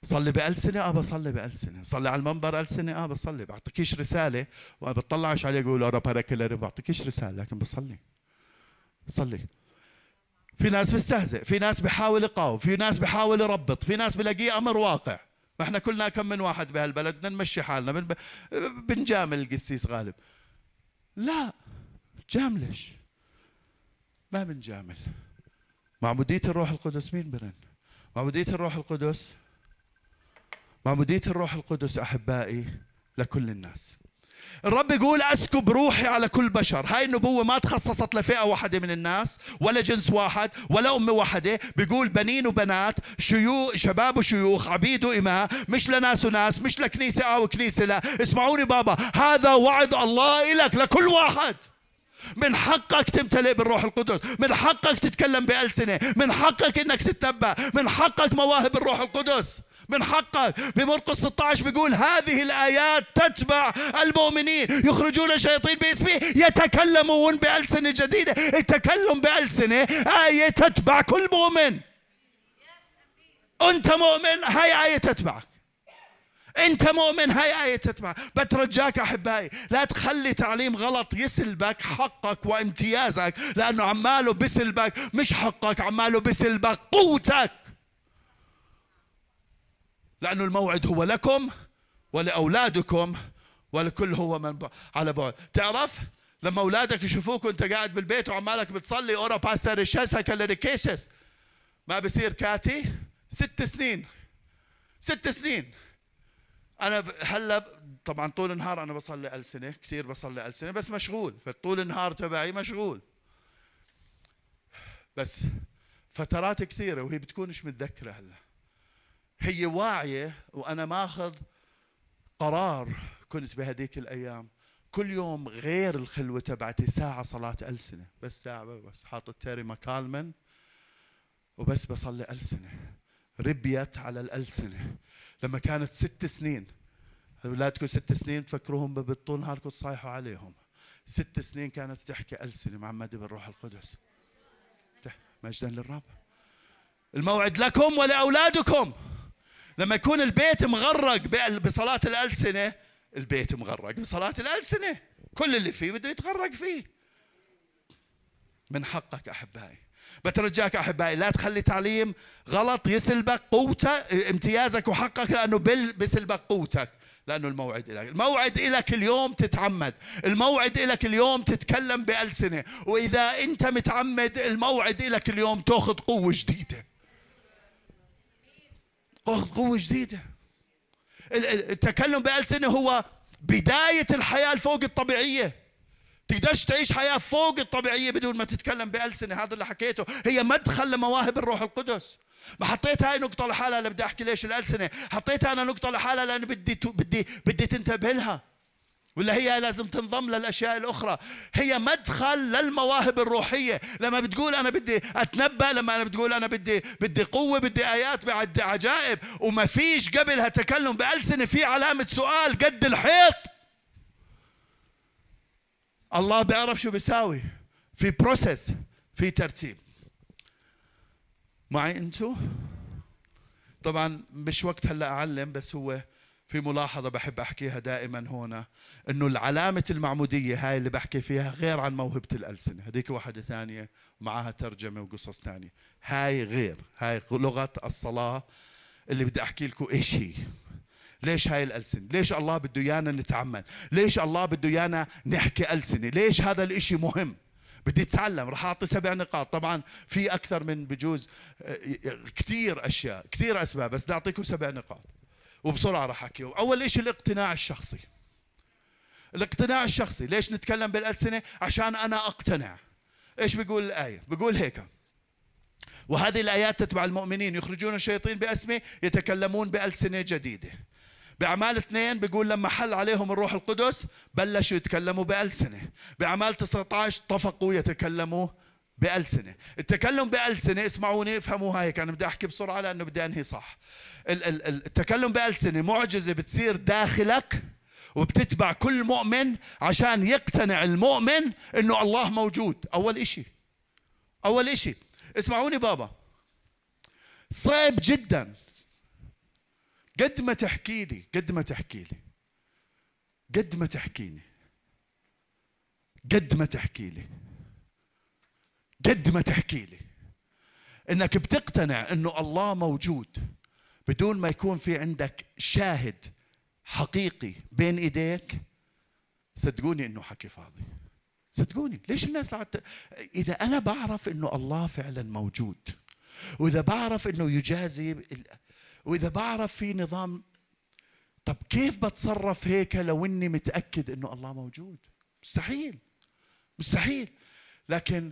صلي بألسنة آه بصلي بألسنة. صلي على المنبر ألسنة آه بصلي بعطيكيش رسالة. وبطلعش عليه أقول أنا باركلر بعطيكيش رسالة لكن بصلي. بصلي في ناس بيستهزئ في ناس بحاول يقاوم في ناس بحاول يربط في ناس بلاقيه أمر واقع. ما إحنا كلنا كم من واحد بهالبلد بدنا نمشي حالنا. بن بنجامل القسيس غالب. لا جاملش ما بنجامل معمودية الروح القدس مين برن؟ معمودية الروح القدس؟ معمودية الروح القدس أحبائي لكل الناس. الرب يقول أسكب روحي على كل بشر. هاي النبوة ما تخصصت لفئة واحدة من الناس ولا جنس واحد ولا أمة واحدة. بيقول بنين وبنات شيوخ شباب وشيوخ عبيد وإماء. مش لناس وناس مش لكنيسة أو كنيسة لا. اسمعوني بابا هذا وعد الله لك لكل واحد. من حقك تمتلئ بالروح القدس من حقك تتكلم بألسنة من حقك إنك تتنبأ من حقك مواهب الروح القدس. من حقك بمرقس 16 بيقول هذه الآيات تتبع المؤمنين. يخرجون الشياطين باسمه يتكلمون بألسنة جديدة. التكلم بألسنة آية تتبع كل مؤمن. أنت مؤمن هاي آية تتبعك. أنت مؤمن هاي آية تتبع. بترجاك أحبائي لا تخلي تعليم غلط يسلبك حقك وامتيازك لأنه عماله بسلبك مش حقك عماله بسلبك قوتك. لأنه الموعد هو لكم ولأولادكم ولكل هو من على بعد. تعرف؟ لما أولادك يشوفوك وأنت قاعد بالبيت وعمالك بتصلي أورا باستر الشاسة كالريكيسس ما بصير كاتي؟ ست سنين. ست سنين. أنا هلا طبعا طول النهار أنا بصلي ألسنة كثير بصلي ألسنة بس مشغول. فطول النهار تبعي مشغول. بس فترات كثيرة وهي بتكونش متذكرة هلا. هي واعية وأنا ماخذ قرار كنت بهديك الأيام. كل يوم غير الخلوة تبعتي ساعة صلاة ألسنة. بس ساعة بس حاطط تيري مكالمن وبس بصلي ألسنة. ربيت على الألسنة. لما كانت ست سنين أولادكم ست سنين تفكروهم بالطول نهاركم تصايحوا عليهم. ست سنين كانت تحكي ألسنة معمدة بالروح القدس. مجدا للرب. الموعد لكم ولأولادكم لما يكون البيت مغرق بصلاة الألسنة البيت مغرق بصلاة الألسنة. كل اللي فيه بده يتغرق فيه. من حقك أحبائي. بترجاك أحبائي لا تخلي تعليم غلط يسلبك قوتك امتيازك وحقك لأنه بسلبك قوتك. لأنه الموعد إلك الموعد إلك اليوم تتعمد. الموعد إلك اليوم تتكلم بألسنة. وإذا أنت متعمد الموعد إلك اليوم تأخذ قوة جديدة. قوة جديدة. التكلم بألسنة هو بداية الحياة الفوق الطبيعية. تقدرش تعيش حياة فوق الطبيعية بدون ما تتكلم بألسنة هذا اللي حكيته. هي مدخل لمواهب الروح القدس. ما حطيت هاي نقطة لحالها لبدي أحكي ليش الألسنة حطيتها أنا نقطة لحالها لأن بدي بدي بدي تنتبه لها. ولا هي لازم تنضم للأشياء الأخرى؟ هي مدخل للمواهب الروحية. لما بتقول أنا بدي أتنبأ لما أنا بتقول أنا بدي بدي قوة بدي آيات بدي عجائب. وما فيش قبلها تكلم بألسنة في علامة سؤال قد الحيط. الله بيعرف شو بيساوي. في process في ترتيب. معي انتو؟ طبعا مش وقت هلأ أعلم بس هو في ملاحظة بحب أحكيها دائما هنا أنه العلامة المعمودية هاي اللي بحكي فيها غير عن موهبة الألسنة. هذيك واحدة ثانية معها ترجمة وقصص ثانية. هاي غير. هاي لغة الصلاة اللي بدي أحكي لكم إيش هي. ليش هاي الألسنة؟ ليش الله بده إيانا نتعمل؟ ليش الله بده إيانا نحكي ألسنة؟ ليش هذا الإشي مهم؟ بدي أتعلم راح أعطي سبع نقاط. طبعا في أكثر من بجوز آه، كثير أشياء كثير أسباب بس بدي أعطيكم سبع نقاط. وبسرعة راح أحكيهم. أول شيء الاقتناع الشخصي. الاقتناع الشخصي. ليش نتكلم بالألسنة؟ عشان أنا أقتنع. إيش بيقول الآية؟ بيقول هيك. وهذه الآيات تتبع المؤمنين. يخرجون الشياطين بأسمه يتكلمون بألسنة جديدة. بأعمال اثنين بيقول لما حل عليهم الروح القدس بلشوا يتكلموا بألسنة. بأعمال 19 طفقوا يتكلموا بألسنة. التكلم بألسنة اسمعوني افهموا هاي أنا بدي أحكي بسرعة لأنه بدي أنهي صح. التكلم بألسنة معجزة بتصير داخلك وبتتبع كل مؤمن عشان يقتنع المؤمن إنه الله موجود. أول إشي. أول إشي. اسمعوني بابا. صعب جدا. قد ما تحكي لي قد ما تحكي لي. قد ما تحكي لي. قد ما تحكي لي. قد ما تحكي لي. إنك بتقتنع إنه الله موجود. بدون ما يكون في عندك شاهد حقيقي بين إيديك صدقوني إنه حكي فاضي. صدقوني ليش الناس لعت... إذا أنا بعرف إنه الله فعلا موجود وإذا بعرف إنه يجازي وإذا بعرف في نظام طب كيف بتصرف هيك لو إني متأكد إنه الله موجود؟ مستحيل مستحيل. لكن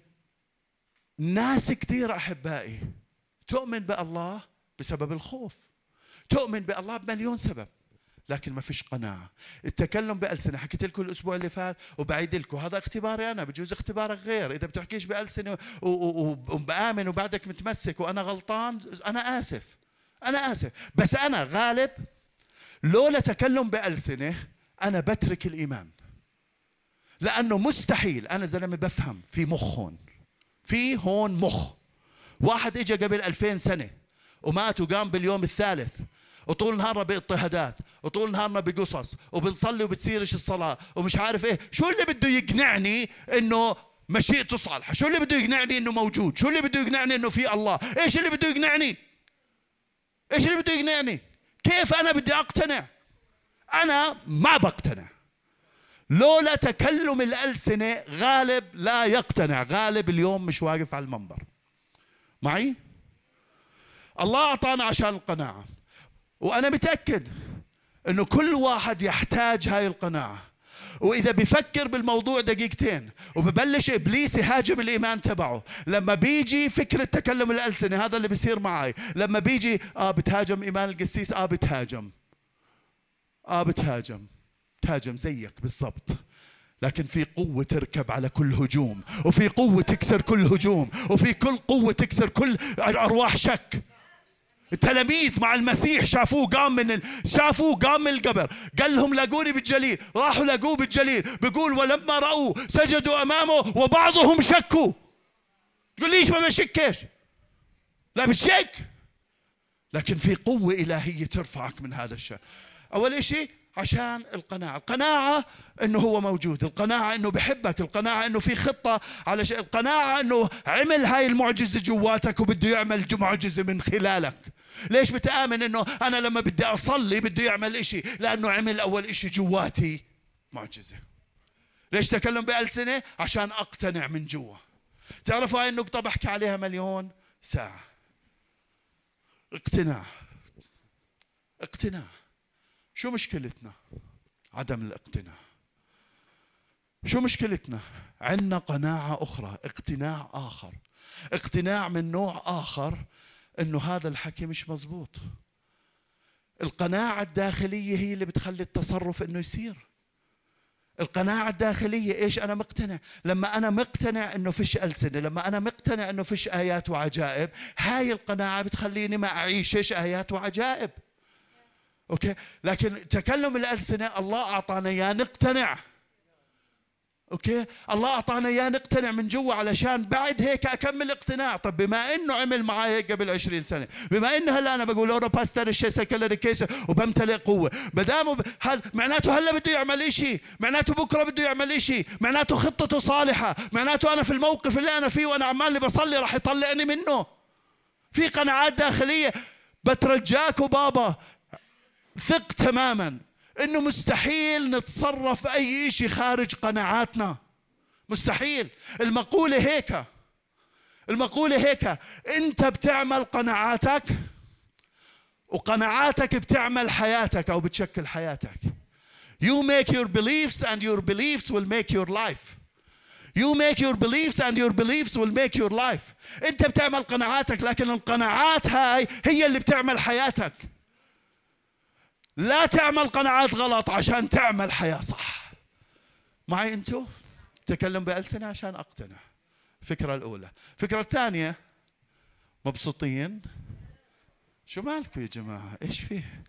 ناس كثير أحبائي تؤمن بالله بسبب الخوف. تؤمن بالله بمليون سبب لكن ما فيش قناعة. التكلم بألسنة حكيت لكم الأسبوع اللي فات وبعيد لكم. هذا اختباري أنا بجوز اختبارك غير. إذا بتحكيش بألسنة وبآمن وبعدك متمسك وأنا غلطان أنا آسف. أنا آسف. بس أنا غالب لولا تكلم بألسنة أنا بترك الإيمان. لأنه مستحيل. أنا زلمة بفهم في مخ هون. في هون مخ. واحد اجى قبل ألفين سنة ومات وقام باليوم الثالث. وطول نهارنا باضطهادات وطول نهارنا بقصص وبنصلي وبتصيرش الصلاة ومش عارف إيه. شو اللي بده يقنعني إنه مشيئته صالحة؟ شو اللي بده يقنعني إنه موجود؟ شو اللي بده يقنعني إنه في الله؟ إيش اللي بده يقنعني؟ إيش اللي بده يقنعني؟ كيف أنا بدي أقتنع؟ أنا ما بقتنع. لولا تكلم الألسنة غالب لا يقتنع. غالب اليوم مش واقف على المنبر. معي؟ الله أعطانا عشان القناعة. وأنا متأكد أنه كل واحد يحتاج هاي القناعة. وإذا بفكر بالموضوع دقيقتين وببلش إبليس يهاجم الإيمان تبعه لما بيجي فكرة تكلم الألسنة هذا اللي بيصير معي لما بيجي آه بتهاجم إيمان القسيس آه بتهاجم. آه بتهاجم. تهاجم زيك بالضبط. لكن في قوة تركب على كل هجوم وفي قوة تكسر كل هجوم وفي كل قوة تكسر كل أرواح شك. التلاميذ مع المسيح شافوه قام من ال... شافوه قام من القبر. قال لهم لاقوني بالجليل. راحوا لاقوه بالجليل. بيقول ولما رأوا سجدوا أمامه وبعضهم شكوا. تقول ليش ما بشكش؟ لا بتشك. لكن في قوة إلهية ترفعك من هذا الشيء أول شيء عشان القناعة. القناعة أنه هو موجود. القناعة أنه بحبك. القناعة أنه في خطة على شيء القناعة أنه عمل هاي المعجزة جواتك وبده يعمل معجزة من خلالك. ليش بتآمن أنه أنا لما بدي أصلي بده يعمل إشي؟ لأنه عمل أول إشي جواتي. معجزة. ليش تكلم بألسنة؟ عشان أقتنع من جوا. تعرفوا هاي النقطة بحكي عليها مليون ساعة. اقتناع. اقتناع. شو مشكلتنا؟ عدم الاقتناع. شو مشكلتنا؟ عندنا قناعة أخرى اقتناع آخر. اقتناع من نوع آخر أنه هذا الحكي مش مزبوط. القناعة الداخلية هي اللي بتخلي التصرف أنه يصير. القناعة الداخلية إيش أنا مقتنع؟ لما أنا مقتنع إنه فيش ألسنة لما أنا مقتنع إنه فيش آيات وعجائب هاي القناعة بتخليني ما أعيش إيش؟ آيات وعجائب. أوكي؟ لكن تكلم الألسنة الله أعطانا إياه نقتنع. Okay؟ الله أعطانا إياه نقتنع من جوا علشان بعد هيك أكمل اقتناع. طب بما إنه عمل معي هيك قبل 20 سنة بما إنه هلا أنا بقول اورا باستر الشيء سكلر الكيس وبمتلئ قوة ما دام هل معناته هلا بده يعمل شيء معناته بكرة بده يعمل شيء معناته خطته صالحة معناته أنا في الموقف اللي أنا فيه وأنا عمالي بصلي راح يطلعني منه. في قناعات داخلية. بترجاكوا بابا ثق تماما. إنه مستحيل نتصرف أي شيء خارج قناعاتنا. مستحيل. المقولة هيك. المقولة هيك. أنت بتعمل قناعاتك وقناعاتك بتعمل حياتك أو بتشكل حياتك. You make your beliefs and your beliefs will make your life. You make your beliefs and your beliefs will make your life. أنت بتعمل قناعاتك لكن القناعات هاي هي اللي بتعمل حياتك. لا تعمل قناعات غلط عشان تعمل حياة صح. معي انتو؟ تكلم بألسنة عشان أقتنع. الفكرة الأولى. الفكرة الثانية مبسوطين؟ شو مالكم يا جماعة؟ إيش فيه؟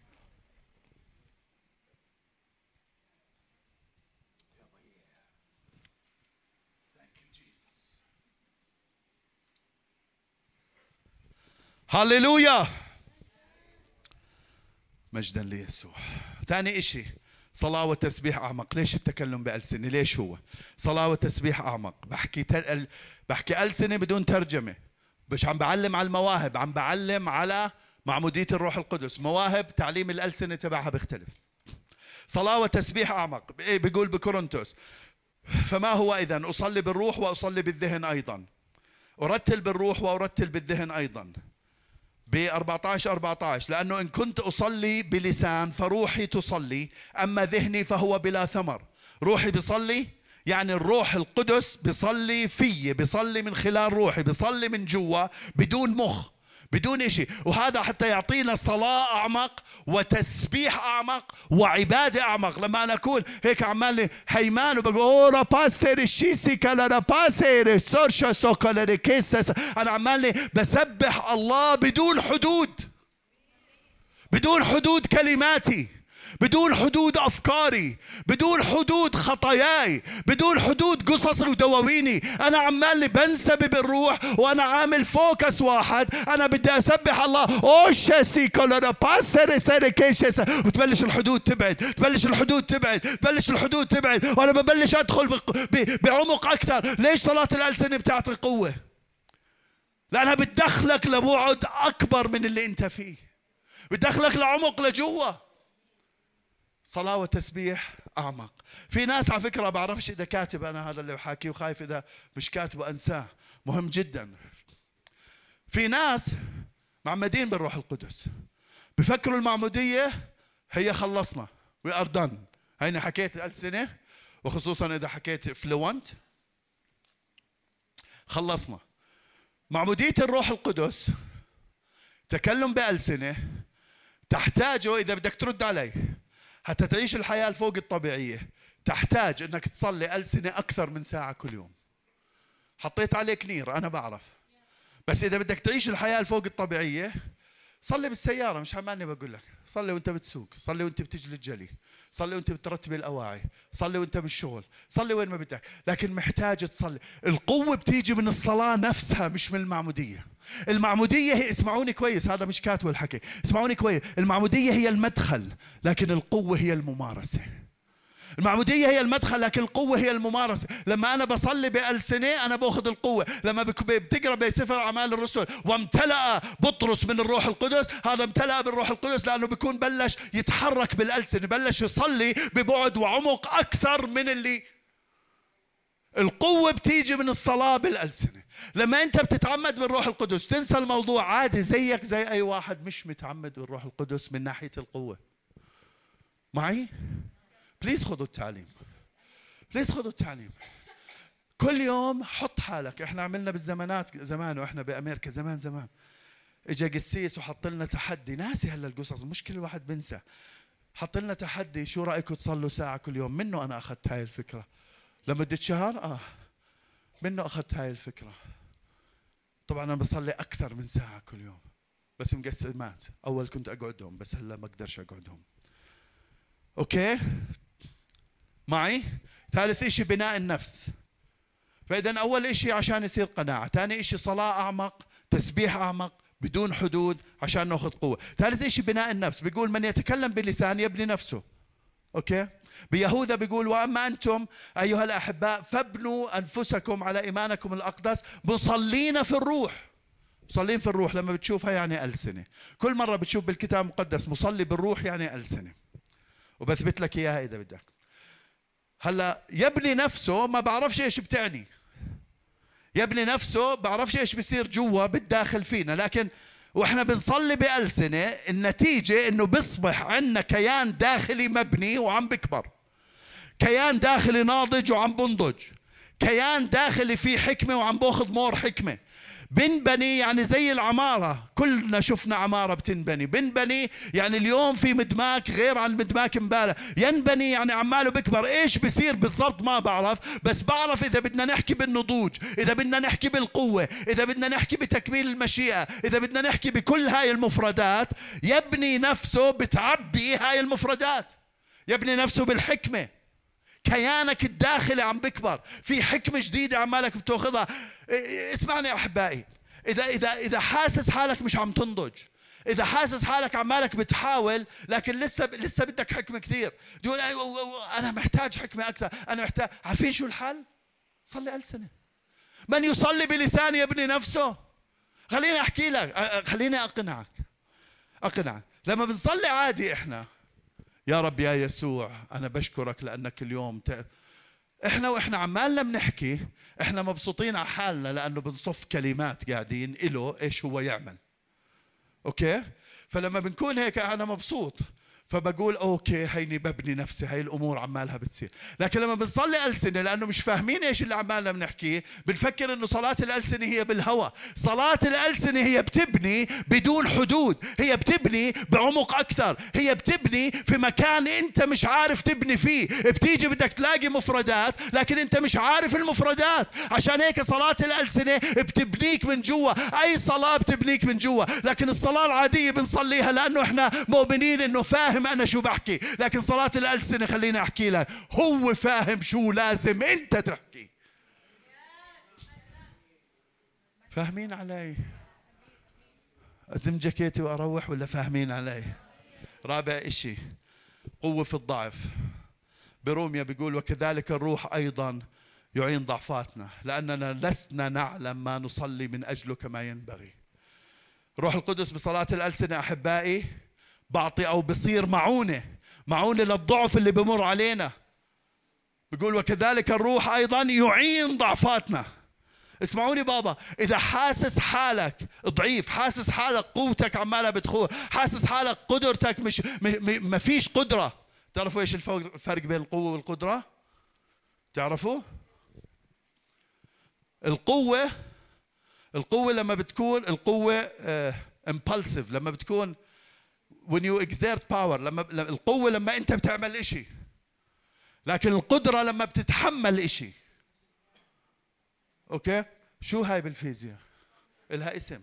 هللويا! مجدا ليسوع. ثاني إشي صلاة وتسبيح أعمق. ليش التكلم بألسنة ليش هو؟ صلاة وتسبيح أعمق. بحكي تل... بحكي ألسنة بدون ترجمة. مش عم بعلم على المواهب عم بعلم على معمودية الروح القدس. مواهب تعليم الألسنة تبعها بيختلف. صلاة وتسبيح أعمق. إيه بيقول بكورنثوس. فما هو إذا أصلي بالروح وأصلي بالذهن أيضا. أرتل بالروح وأرتل بالذهن أيضا. ب 14 14 لأنه إن كنت أصلي بلسان فروحي تصلي أما ذهني فهو بلا ثمر. روحي بصلي يعني الروح القدس بصلي في بصلي من خلال روحي بصلي من جوا بدون مخ. بدون شيء وهذا حتى يعطينا صلاة أعمق وتسبيح أعمق وعبادة أعمق. لما أنا أكون هيك عمالي هيمان وبقول أورا باستر الشيسي كلا باسير سورشا سوكلا أنا عمالي بسبح الله بدون حدود. بدون حدود كلماتي. بدون حدود أفكاري بدون حدود خطاياي بدون حدود قصصي ودواويني. أنا عمالي بنسبح بالروح وأنا عامل focus واحد. أنا بدي أسبح الله. اوشاسي كولونا باسر سيريكيشس وتبلش الحدود تبعد تبلش الحدود تبعد تبلش الحدود تبعد. وأنا ببلش أدخل بعمق أكثر. ليش صلاة الالسنه بتعطي قوة؟ لأنها بتدخلك لبعد أكبر من اللي أنت فيه. بتدخلك لعمق لجوا. صلاة وتسبيح أعمق. في ناس على فكرة بعرفش إذا كاتب أنا هذا اللي بحاكيه وخايف إذا مش كاتبه أنساه. مهم جدا. في ناس معمدين بالروح القدس. بفكروا المعمودية هي خلصنا. we are done هيني حكيت ألسنة وخصوصا إذا حكيت fluent خلصنا. معمودية الروح القدس تكلم بألسنة تحتاجه إذا بدك ترد علي حتى تعيش الحياة الفوق الطبيعية. تحتاج إنك تصلي ألسنة أكثر من ساعة كل يوم. حطيت عليك نير أنا بعرف. بس إذا بدك تعيش الحياة الفوق الطبيعية صلي بالسيارة مش عمالي بقول لك. صلي وأنت بتسوق صلي وأنت بتجلي الجلي صلي وأنت بترتب الأواعي صلي وأنت بالشغل صلي وين ما بدك لكن محتاج تصلي. القوة بتيجي من الصلاة نفسها مش من المعمودية. المعمودية هي اسمعوني كويس هذا مش كاتب الحكي. اسمعوني كويس. المعمودية هي المدخل لكن القوة هي الممارسة. المعمودية هي المدخل لكن القوة هي الممارسة. لما أنا بصلي بألسنة أنا بأخذ القوة. لما بتقرأ بسفر أعمال الرسل وامتلأ بطرس من الروح القدس هذا امتلأ بالروح القدس لأنه بيكون بلش يتحرك بالألسنة بلش يصلي ببعد وعمق أكثر من اللي القوة بتيجي من الصلاة بالألسنة لما أنت بتتعمد بالروح القدس تنسى الموضوع عادي زيك زي أي واحد مش متعمد بالروح القدس من ناحية القوة. معي؟ please خذوا التعليم. please خذوا التعليم. كل يوم حط حالك. إحنا عملنا بالزمانات زمان وإحنا بأمريكا زمان زمان. إجا قسيس وحط لنا تحدي. ناسي هلا القصص مش كل واحد بنسى. حط لنا تحدي شو رأيكم تصلوا ساعة كل يوم؟ منه أنا أخذت هاي الفكرة. لمدة شهر؟ آه. منه أخذت هاي الفكرة. طبعا أنا بصلي أكثر من ساعة كل يوم. بس مقسمات. أول كنت أقعدهم بس هلا ما أقدرش أقعدهم. أوكي؟ معي؟ ثالث شيء بناء النفس. فإذا أول شيء عشان يصير قناعة ثاني شيء صلاة أعمق تسبيح أعمق بدون حدود عشان ناخذ قوة. ثالث شيء بناء النفس. بيقول من يتكلم بلسان يبني نفسه. أوكي؟ بيهوذا بيقول وأما أنتم أيها الأحباء فابنوا أنفسكم على إيمانكم الأقدس مصلين في الروح. مصلين في الروح لما بتشوفها يعني ألسنة. كل مرة بتشوف بالكتاب المقدس مصلي بالروح يعني ألسنة. وبثبت لك إياها إذا بدك. هلا يبني نفسه ما بعرفش إيش بتعني. يبني نفسه بعرفش إيش بصير جوا بالداخل فينا لكن وإحنا بنصلي بألسنة النتيجة إنه بيصبح عندنا كيان داخلي مبني وعم بكبر. كيان داخلي ناضج وعم بنضج. كيان داخلي فيه حكمة وعم بأخذ مور حكمة. بنبني يعني زي العمارة. كلنا شفنا عمارة بتنبني بنبني يعني اليوم في مدماك غير عن مدماك امبارح. ينبني يعني عماله بكبر. إيش بصير بالضبط ما بعرف. بس بعرف إذا بدنا نحكي بالنضوج إذا بدنا نحكي بالقوة إذا بدنا نحكي بتكميل المشيئة إذا بدنا نحكي بكل هاي المفردات يبني نفسه بتعبي هاي المفردات. يبني نفسه بالحكمة. كيانك الداخلي عم بكبر. في حكمة جديدة عمالك بتاخذها. اسمعني أحبائي. إذا إذا إذا حاسس حالك مش عم تنضج إذا حاسس حالك عمالك بتحاول لكن لسه لسه بدك حكمة كثير. تقول أنا محتاج حكمة أكثر أنا محتاج. عارفين شو الحل؟ صلي ألسنة. من يصلي بلسان يبني نفسه؟ خليني أحكي لك. خليني أقنعك. أقنعك. لما بنصلي عادي إحنا يا رب يا يسوع أنا بشكرك لأنك اليوم ت... إحنا وإحنا عمالنا بنحكي إحنا مبسوطين على حالنا لأنه بنصف كلمات قاعدين له إيش هو يعمل. okay؟ فلما بنكون هيك أنا مبسوط. فبقول okay هيني ببني نفسي هاي الأمور عمالها بتصير. لكن لما بنصلي ألسنة لأنه مش فاهمين إيش اللي عمالنا بنحكيه بنفكر إنه صلاة الألسنة هي بالهوى. صلاة الألسنة هي بتبني بدون حدود هي بتبني بعمق أكثر هي بتبني في مكان أنت مش عارف تبني فيه. بتيجي بدك تلاقي مفردات لكن أنت مش عارف المفردات. عشان هيك صلاة الألسنة بتبنيك من جوا. أي صلاة بتبنيك من جوا. لكن الصلاة العادية بنصليها لأنه إحنا مؤمنين إنه فاهم فاهم أنا شو بحكي؟ لكن صلاة الألسنة خليني أحكي لك هو فاهم شو لازم أنت تحكي. فاهمين علي؟ أزم جاكيتي وأروح ولا فاهمين علي؟ رابع إشي قوة في الضعف. بروميا بيقول وكذلك الروح أيضا يعين ضعفاتنا لأننا لسنا نعلم ما نصلي من أجله كما ينبغي. روح القدس بصلاة الألسنة أحبائي بعطي أو بصير معونة معونة للضعف اللي بمر علينا. بيقول وكذلك الروح أيضا يعين ضعفاتنا. اسمعوني بابا إذا حاسس حالك ضعيف حاسس حالك قوتك عمالها بتخور حاسس حالك قدرتك مش ما فيش قدرة. تعرفوا إيش الفرق بين القوة والقدرة؟ تعرفوا؟ القوة القوة لما بتكون القوة impulsive آه، لما بتكون when you exert power لما القوة لما أنت بتعمل إشي. لكن القدرة لما بتتحمل إشي. okay؟ شو هاي بالفيزياء؟ إلها اسم.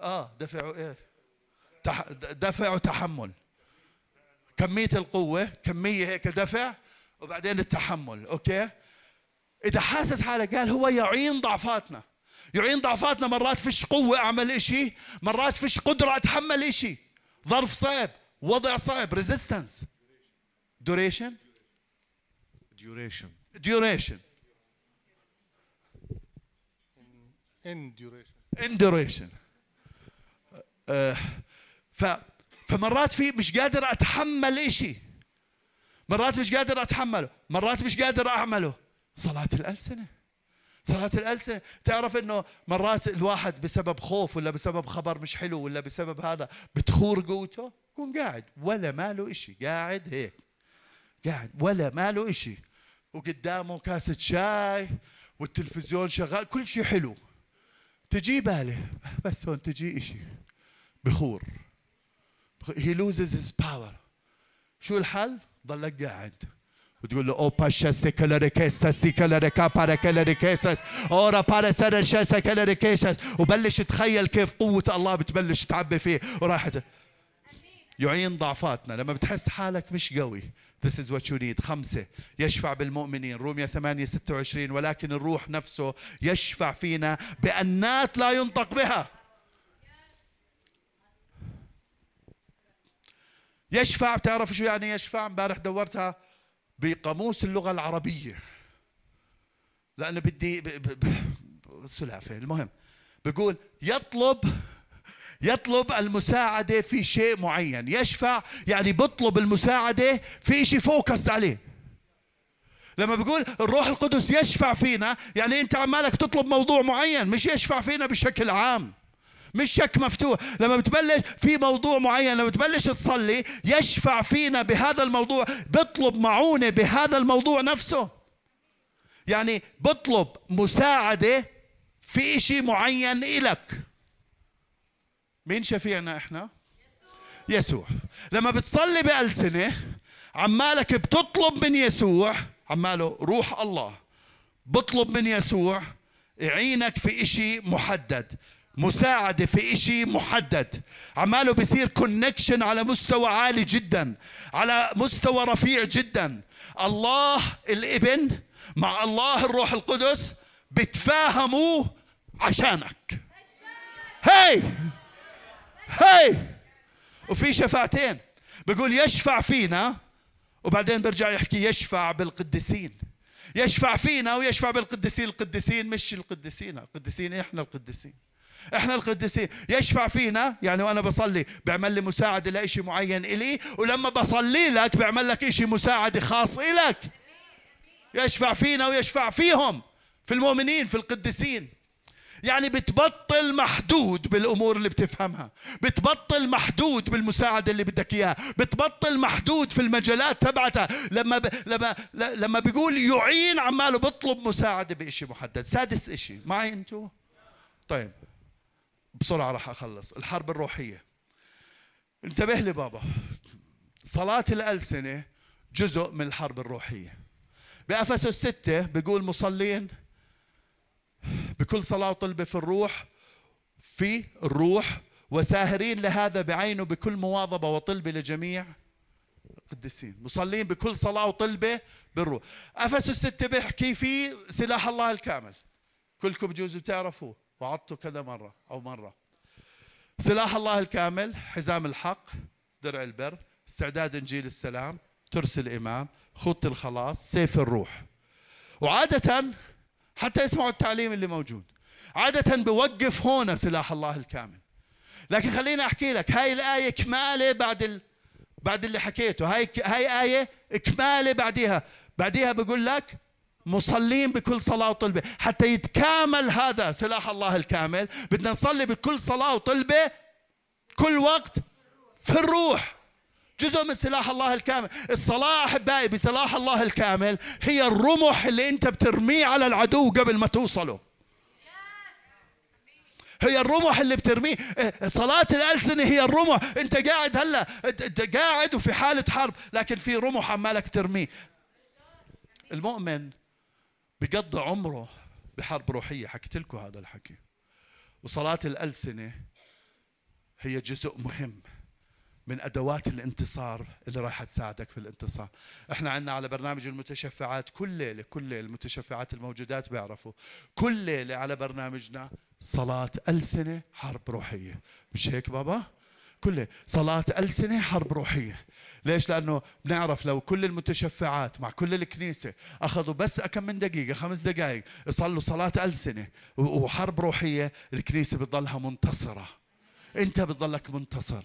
آه دفع إيه؟ دفع وتحمل. كمية القوة كمية هيك دفع وبعدين التحمل. okay؟ إذا حاسس حالك قال هو يعين ضعفاتنا. يعين ضعفاتنا مرات فيش قوة أعمل إشي مرات فيش قدرة أتحمل إشي. ظرف صعب وضع صعب resistance duration duration. Duration. In duration. In duration. Uh, ف فمرات في مش قادر أتحمل إشي. مرات مش قادر أتحمله مرات مش قادر أعمله. صلاة الألسنة. صلاة الألسنة. تعرف أنه مرات الواحد بسبب خوف ولا بسبب خبر مش حلو ولا بسبب هذا بتخور قوته يكون قاعد. ولا ماله إشي. قاعد هيك. قاعد. ولا ماله إشي. وقدامه كاسة شاي والتلفزيون شغال. كل شيء حلو. تجي باله. بس هون تجي إشي. بخور. He loses his power. شو الحل؟ ضلك قاعد. وتقول له أو باشا سيكولاريكيستا سيكولاريكا باراكولاريكيسس أورا باراسارشا سيكولاريكيسس وبلش تخيل كيف قوة الله بتبلش تعبي فيه. وراحت يعين ضعفاتنا. لما بتحس حالك مش قوي This is what you need. خمسة يشفع بالمؤمنين. رومية 8 26 ولكن الروح نفسه يشفع فينا بأنات لا ينطق بها. يشفع. بتعرف شو يعني يشفع؟ امبارح دورتها بقاموس اللغة العربية. لأنه بدي ب- ب- ب- سلافة. المهم بقول يطلب يطلب المساعدة في شيء معين. يشفع يعني بطلب المساعدة في شيء فوكس عليه. لما بقول الروح القدس يشفع فينا يعني أنت عمالك تطلب موضوع معين مش يشفع فينا بشكل عام. مش شك مفتوح. لما بتبلش في موضوع معين لما بتبلش تصلي يشفع فينا بهذا الموضوع. بطلب معونة بهذا الموضوع نفسه. يعني بطلب مساعدة في إشي معين إلك. مين شفيعنا إحنا؟ يسوع. لما بتصلي بألسنة عمالك بتطلب من يسوع عماله روح الله بطلب من يسوع يعينك في إشي محدد. مساعدة في إشي محدد. عماله بيصير كونكشن على مستوى عالي جدا على مستوى رفيع جدا. الله الإبن مع الله الروح القدس بتفاهموا عشانك. هاي! هاي! وفي شفاعتين. بيقول يشفع فينا وبعدين برجع يحكي يشفع بالقديسين. يشفع فينا ويشفع بالقديسين. القديسين مش القديسين. القديسين إحنا القديسين. إحنا القديسين. يشفع فينا يعني وأنا بصلي بيعمل لي مساعدة لإشي معين إلي ولما بصلي لك بيعمل لك إشي مساعدة خاص إلك. يشفع فينا ويشفع فيهم في المؤمنين في القديسين. يعني بتبطل محدود بالأمور اللي بتفهمها بتبطل محدود بالمساعدة اللي بدك إياها بتبطل محدود في المجالات تبعتها. لما ب... لما لما بيقول يعين عماله بيطلب مساعدة بشيء محدد. سادس إشي معي أنتو؟ طيب. بسرعة راح أخلص. الحرب الروحية. انتبه لي بابا. صلاة الألسنة جزء من الحرب الروحية. بأفسس ستة بيقول مصلين. بكل صلاة وطلبة في الروح في الروح وساهرين لهذا بعينه بكل مواظبة وطلبة لجميع القديسين. مصلين بكل صلاة وطلبة بالروح. أفسس ستة بيحكي في سلاح الله الكامل. كلكم بجوز بتعرفوه. وعدته كذا مرة أو مرة. سلاح الله الكامل حزام الحق درع البر استعداد إنجيل السلام ترس الإمام خط الخلاص سيف الروح. وعادة حتى يسمعوا التعليم اللي موجود. عادة بوقف هنا سلاح الله الكامل. لكن خليني أحكي لك هاي الآية كمالة بعد ال... بعد اللي حكيته. هاي هاي آية كمالة بعديها. بعديها بقول لك مصلين بكل صلاة وطلبة. حتى يتكامل هذا سلاح الله الكامل. بدنا نصلي بكل صلاة وطلبة كل وقت في الروح. جزء من سلاح الله الكامل. الصلاة أحبائي بسلاح الله الكامل هي الرمح اللي أنت بترميه على العدو قبل ما توصله. هي الرمح اللي بترميه. صلاة الألسنة هي الرمح. أنت قاعد هلا أنت قاعد وفي حالة حرب لكن في رمح عمالك ترميه. المؤمن بقضي عمره بحرب روحية. حكيت لكم هذا الحكي. وصلاة الألسنة هي جزء مهم من أدوات الانتصار اللي راح تساعدك في الانتصار. إحنا عندنا على برنامج المتشفعات كل ليلة كل ليلة المتشفعات الموجودات بيعرفوا. كل ليلة على برنامجنا صلاة ألسنة حرب روحية. مش هيك بابا؟ كل صلاة ألسنة حرب روحية. ليش؟ لأنه بنعرف لو كل المتشفعات مع كل الكنيسة أخذوا بس كم من دقيقة خمس دقائق يصلوا صلاة ألسنة وحرب روحية الكنيسة بتضلها منتصرة. أنت بتضلك منتصر.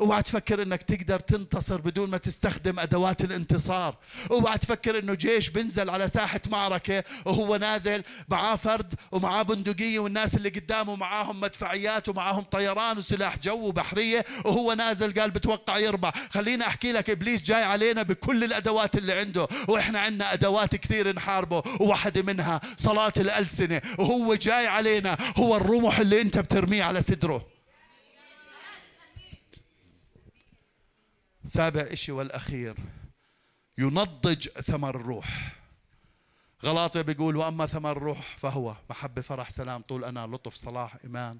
اوعى تفكر إنك تقدر تنتصر بدون ما تستخدم أدوات الانتصار. اوعى تفكر إنه جيش بنزل على ساحة معركة وهو نازل معاه فرد ومعاه بندقية والناس اللي قدامه معاهم مدفعيات ومعاهم طيران وسلاح جو وبحرية وهو نازل قال بتوقع يربح خليني أحكي لك إبليس جاي علينا بكل الأدوات اللي عنده وإحنا عندنا أدوات كثير نحاربه وواحدة منها صلاة الألسنة. وهو جاي علينا هو الرمح اللي أنت بترميه على صدره. سابع إشي والأخير. ينضج ثمر الروح. غلاطة بيقول وأما ثمر الروح فهو محبة فرح سلام طول أنا لطف صلاح إيمان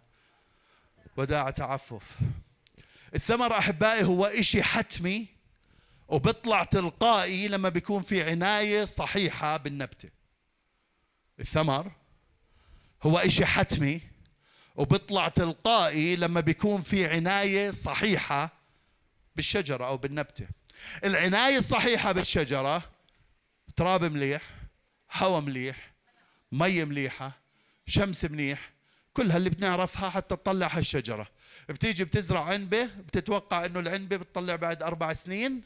وداع تعفف. الثمر أحبائي هو إشي حتمي وبيطلع تلقائي لما بيكون في عناية صحيحة بالنبتة. الثمر هو إشي حتمي وبيطلع تلقائي لما بيكون في عناية صحيحة بالشجرة أو بالنبتة. العناية الصحيحة بالشجرة تراب مليح هواء مليح مي مليحة شمس منيح كل هاللي بنعرفها حتى تطلع هالشجرة. بتيجي بتزرع عنبة بتتوقع إنه العنبة بتطلع بعد أربع سنين؟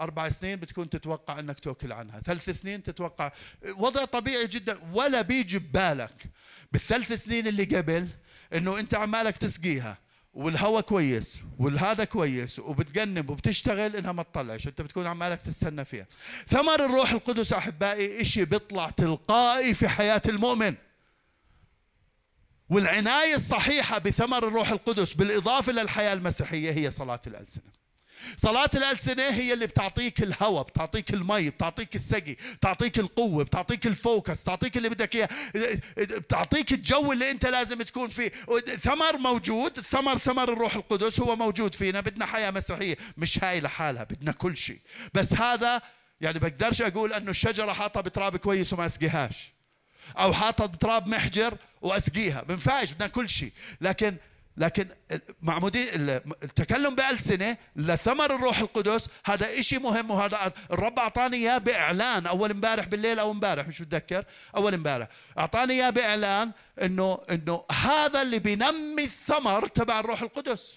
أربع سنين بتكون تتوقع إنك تأكل عنها. ثلاث سنين تتوقع. وضع طبيعي جدا ولا بيجي ببالك. بالثلاث سنين اللي قبل إنه أنت عمالك تسقيها. والهواء كويس والهذا كويس وبتجنب وبتشتغل إنها ما تطلعش. أنت بتكون عمالك تستنى فيها. ثمر الروح القدس أحبائي إشي بيطلع تلقائي في حياة المؤمن. والعناية الصحيحة بثمر الروح القدس بالإضافة للحياة المسيحية هي صلاة الألسنة. صلاة الألسنة هي اللي بتعطيك الهواء بتعطيك المي بتعطيك السقي بتعطيك القوة بتعطيك الفوكس بتعطيك اللي بدك إياه بتعطيك الجو اللي أنت لازم تكون فيه. ثمر موجود ثمر ثمر الروح القدس هو موجود فينا بدنا حياة مسيحية. مش هاي لحالها بدنا كل شيء. بس هذا يعني بقدرش أقول أنه الشجرة حاطة بتراب كويس وما أسقيهاش أو حاطة بتراب محجر وأسقيها. بنفعش بدنا كل شيء. لكن لكن معمودين التكلم بألسنة لثمر الروح القدس هذا إشي مهم وهذا الرب أعطاني إياه بإعلان أول امبارح بالليل أو امبارح مش بتذكر أول امبارح. أعطاني إياه بإعلان إنه إنه هذا اللي بينمي الثمر تبع الروح القدس.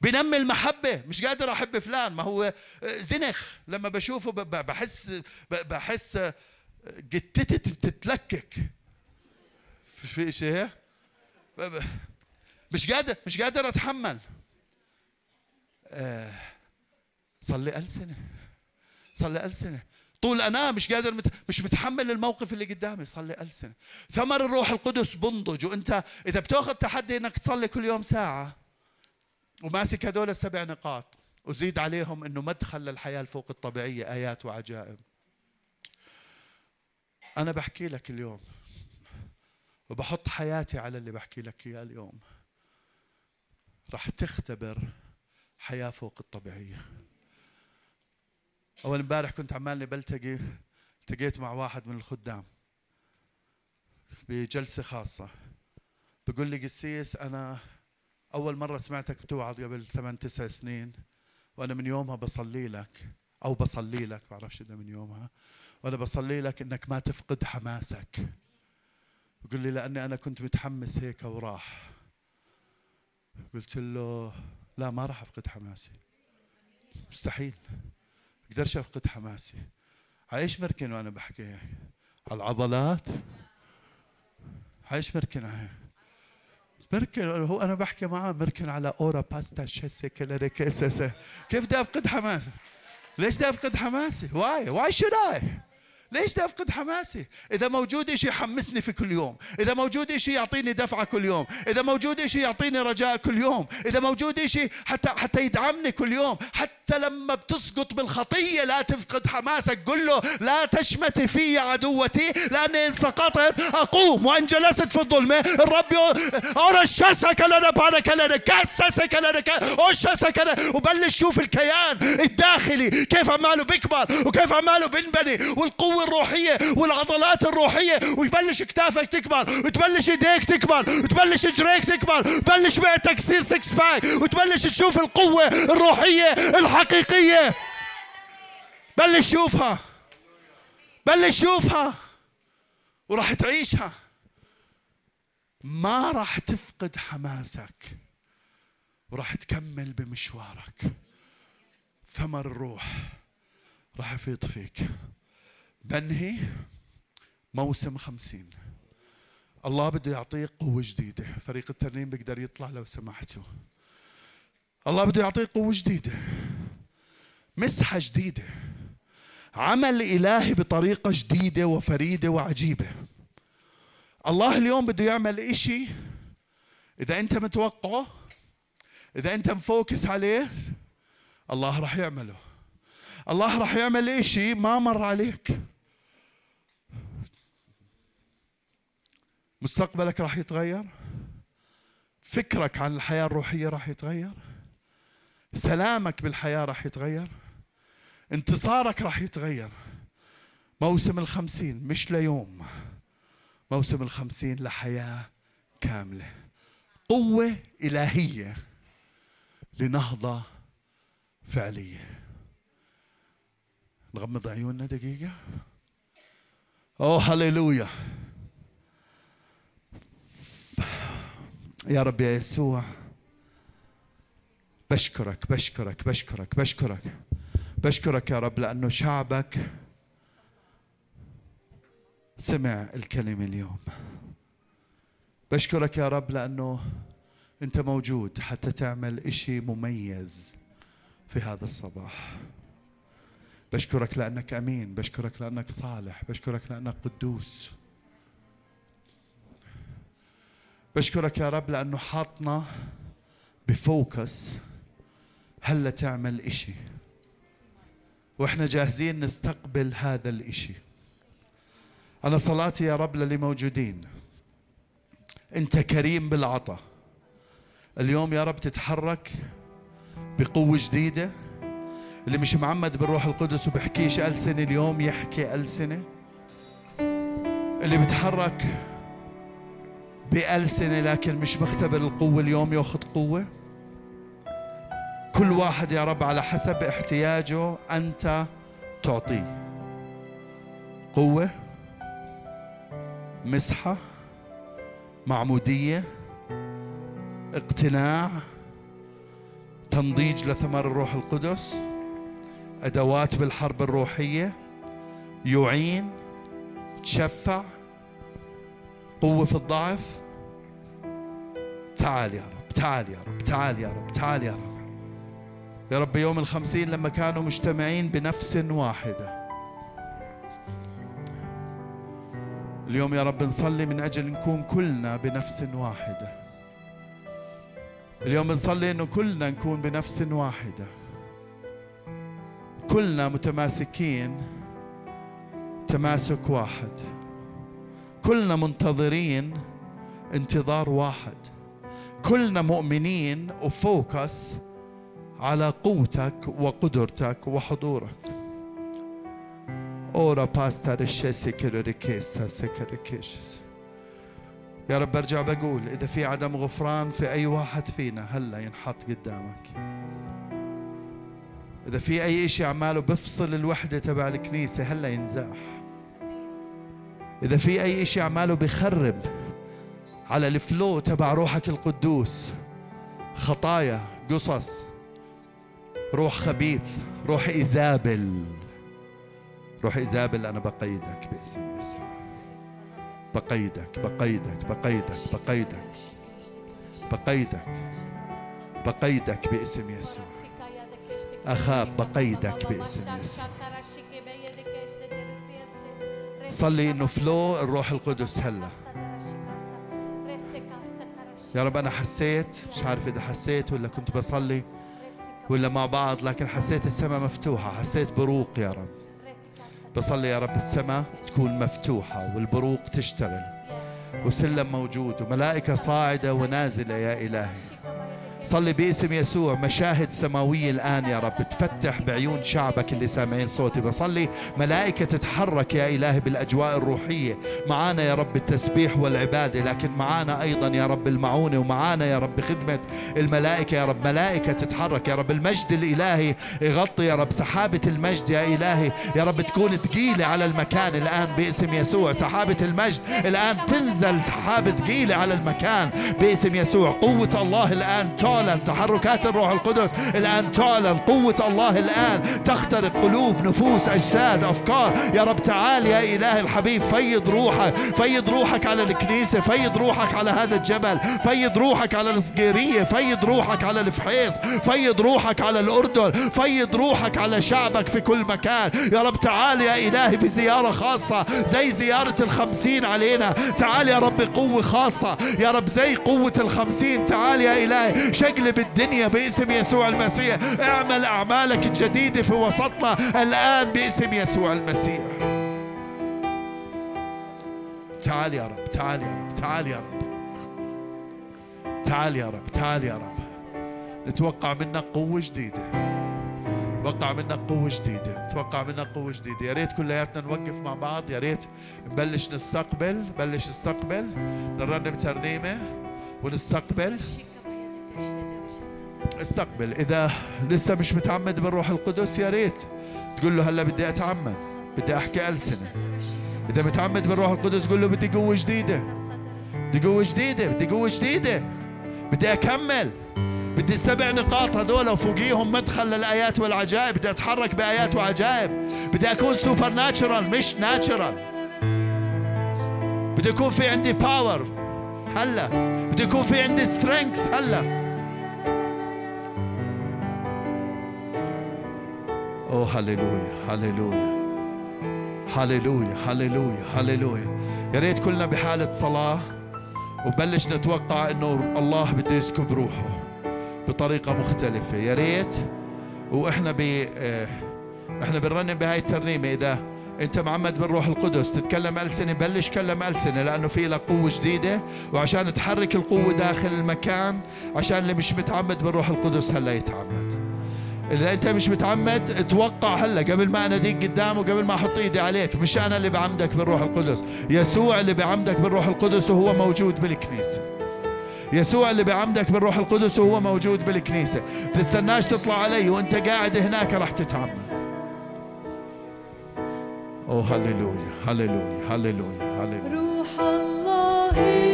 بينمي المحبة مش قادر أحب فلان ما هو زنخ. لما بشوفه بحس بحس قتتي بتتلكك. في شيء مش قادر مش قادر أتحمل. آه صلي ألسنة صلي ألسنة طول أنا مش قادر مت... مش متحمل الموقف اللي قدامي. صلي ألسنة ثمر الروح القدس بنضج وأنت إذا بتاخذ تحدي إنك تصلي كل يوم ساعة وماسك هدول السبع نقاط وزيد عليهم إنه مدخل للحياة الفوق الطبيعية آيات وعجائب. أنا بحكي لك اليوم وبحط حياتي على اللي بحكي لك إياه اليوم. راح تختبر حياة فوق الطبيعية. أول امبارح كنت عمالي بلتقي التقيت مع واحد من الخدام بجلسة خاصة. بقول لي قسيس أنا أول مرة سمعتك بتوعظ قبل ثمان تسع سنين وأنا من يومها بصلي لك أو بصلي لك بعرفش إذا من يومها وأنا بصلي لك إنك ما تفقد حماسك. بقول لي لأني أنا كنت متحمس هيك وراح. قلت له لا ما راح أفقد حماسي. مستحيل. أقدرش أفقد حماسي. ع إيش مركن وأنا بحكي؟ على العضلات؟ ع إيش مركن على مركن هو أنا بحكي معاه مركن على أورا باستا شيسي كيسس كيف بدي أفقد حماسي ليش بدي أفقد حماسي؟ why why should I ليش بدي افقد حماسي؟ إذا موجود شيء يحمسني في كل يوم، إذا موجود شيء يعطيني دفعة كل يوم، إذا موجود شيء يعطيني رجاء كل يوم، إذا موجود شيء حتى حتى يدعمني كل يوم، حتى لما بتسقط بالخطية لا تفقد حماسك، قل له لا تشمتي في عدوتي لأني إن سقطت أقوم. وإن جلست في الظلمة الرب أرشسك لنا بارك لنا كسسك لنا أرشسك لنا. وبلش شوف الكيان الداخلي. كيف عماله بيكبر وكيف عماله بنبني والقوة القوة الروحية والعضلات الروحية ويبلش كتافك تكبر وتبلش ايديك تكبر وتبلش اجريك تكبر بلش معدتك تصير six pack وتبلش تشوف القوة الروحية الحقيقية. بلش شوفها بلش شوفها وراح تعيشها. ما راح تفقد حماسك وراح تكمل بمشوارك. ثمر الروح راح يفيض فيك. بنهي موسم خمسين. الله بده يعطيك قوة جديدة. فريق الترنيم بيقدر يطلع لو سمحتوا. الله بده يعطيك قوة جديدة. مسحة جديدة. عمل إلهي بطريقة جديدة وفريدة وعجيبة. الله اليوم بده يعمل إشي إذا أنت متوقعه إذا أنت مفوكس عليه الله راح يعمله. الله راح يعمل إشي ما مر عليك. مستقبلك راح يتغير؟ فكرك عن الحياة الروحية راح يتغير؟ سلامك بالحياة راح يتغير؟ انتصارك راح يتغير؟ موسم الخمسين مش ليوم موسم الخمسين لحياة كاملة قوة إلهية لنهضة فعلية. نغمض عيوننا دقيقة. أوه هللويا. يا رب يا يسوع. بشكرك بشكرك بشكرك بشكرك. بشكرك يا رب لأنه شعبك سمع الكلمة اليوم. بشكرك يا رب لأنه أنت موجود حتى تعمل إشي مميز في هذا الصباح. بشكرك لأنك أمين بشكرك لأنك صالح بشكرك لأنك قدوس. بشكرك يا رب لأنه حاطنا بفوكس هلا تعمل إشي. وإحنا جاهزين نستقبل هذا الإشي. أنا صلاتي يا رب للي موجودين أنت كريم بالعطاء اليوم يا رب تتحرك بقوة جديدة. اللي مش معمد بالروح القدس وبحكيش ألسنة اليوم يحكي ألسنة. اللي بتحرك بألسنة لكن مش مختبر القوة اليوم ياخذ قوة. كل واحد يا رب على حسب احتياجه أنت تعطيه. قوة مسحة معمودية اقتناع تنضيج لثمر الروح القدس أدوات بالحرب الروحية يعين تشفع قوة في الضعف. تعال يا رب تعال يا رب تعال يا رب تعال يا رب. يا رب يوم الخمسين لما كانوا مجتمعين بنفس واحدة. اليوم يا رب نصلي من أجل نكون كلنا بنفس واحدة. اليوم بنصلي إنه كلنا نكون بنفس واحدة. كلنا متماسكين تماسك واحد. كلنا منتظرين انتظار واحد. كلنا مؤمنين وفوكس على قوتك وقدرتك وحضورك. أورا سكريكيشس يا رب برجع بقول إذا في عدم غفران في أي واحد فينا هلا ينحط قدامك. إذا في أي إشي عماله بفصل الوحدة تبع الكنيسة هلا ينزاح. إذا في أي إشي عماله بخرب على الفلو تبع روحك القدوس. خطايا قصص روح خبيث روح إيزابل. روح إيزابل أنا بقيدك باسم يسوع. بقيدك بقيدك بقيدك بقيدك بقيدك بقيدك باسم يسوع. أخاب بقيدك باسم يسوع. صلي إنه فلو الروح القدس هلا. يا رب أنا حسيت مش عارف إذا حسيت ولا كنت بصلي ولا مع بعض لكن حسيت السماء مفتوحة حسيت بروق يا رب. بصلي يا رب السماء تكون مفتوحة والبروق تشتغل. وسلم موجود وملائكة صاعدة ونازلة يا إلهي. صلي باسم يسوع. مشاهد سماوية الآن يا رب. تفتح بعيون شعبك اللي سامعين صوتي. بصلي ملائكة تتحرك يا إلهي بالأجواء الروحية. معانا يا رب التسبيح والعبادة لكن معانا أيضا يا رب المعونة ومعانا يا رب خدمة الملائكة يا رب. ملائكة تتحرك يا رب. المجد الإلهي يغطي يا رب. سحابة المجد يا إلهي يا رب تكون ثقيلة على المكان الآن باسم يسوع. سحابة المجد الآن تنزل. سحابة ثقيلة على المكان باسم يسوع. قوة الله الآن تعلن تحركات الروح القدس. الآن تعلن قوة الله الآن تخترق قلوب نفوس أجساد أفكار. يا رب تعال يا إله الحبيب فيض روحك فيض روحك على الكنيسة فيض روحك على هذا الجبل فيض روحك على الصقيرية فيض روحك على الفحيص فيض روحك على الأردن فيض روحك على شعبك في كل مكان. يا رب تعال يا إلهي بزيارة خاصة زي زيارة الخمسين علينا. تعال يا رب بقوة خاصة. يا رب زي قوة الخمسين. تعال يا إلهي شقلب الدنيا باسم يسوع المسيح. اعمل أعمالك الجديدة في وسطنا الآن باسم يسوع المسيح. تعال يا رب تعال يا رب تعال يا رب. تعال يا رب تعال يا رب. نتوقع منك قوة جديدة. نتوقع منك قوة جديدة. نتوقع منك قوة جديدة. يا ريت كلياتنا نوقف مع بعض. يا ريت نبلش نستقبل نبلش نستقبل. نرنم ترنيمة ونستقبل. استقبل. إذا لسه مش متعمد بالروح القدس يا ريت تقول له هلا بدي أتعمد بدي أحكي ألسنة. إذا متعمد بالروح القدس قول له بدي قوة جديدة. بدي قوة جديدة بدي قوة جديدة. بدي أكمل. بدي السبع نقاط هذول وفوقيهم مدخل للآيات والعجائب. بدي أتحرك بآيات وعجائب. بدي أكون supernatural مش natural بدي يكون في عندي power هلا. بدي يكون في عندي strength هلا. اوه هللويا هللويا هللويا هللويا هللويا يا ريت كلنا بحالة صلاة وبلش نتوقع إنه الله بده يسكب روحه بطريقة مختلفة. يا ريت. وإحنا ب آه، إحنا بنرنم بهاي الترنيمة. إذا أنت معمد بالروح القدس تتكلم ألسنة بلش كلم ألسنة لأنه في لك قوة جديدة. وعشان تحرك القوة داخل المكان عشان اللي مش متعمد بالروح القدس هلا يتعمد. إذا أنت مش متعمد توقع هلا قبل ما أناديك قدامه قبل ما أحط إيدي عليك مش أنا اللي بعمدك بالروح القدس. يسوع اللي بعمدك بالروح القدس وهو موجود بالكنيسة. يسوع اللي بعمدك بالروح القدس وهو موجود بالكنيسة. تستناش تطلع علي وأنت قاعد هناك راح تتعمد. أوه هللويا هللويا هللويا هللويا. روح الله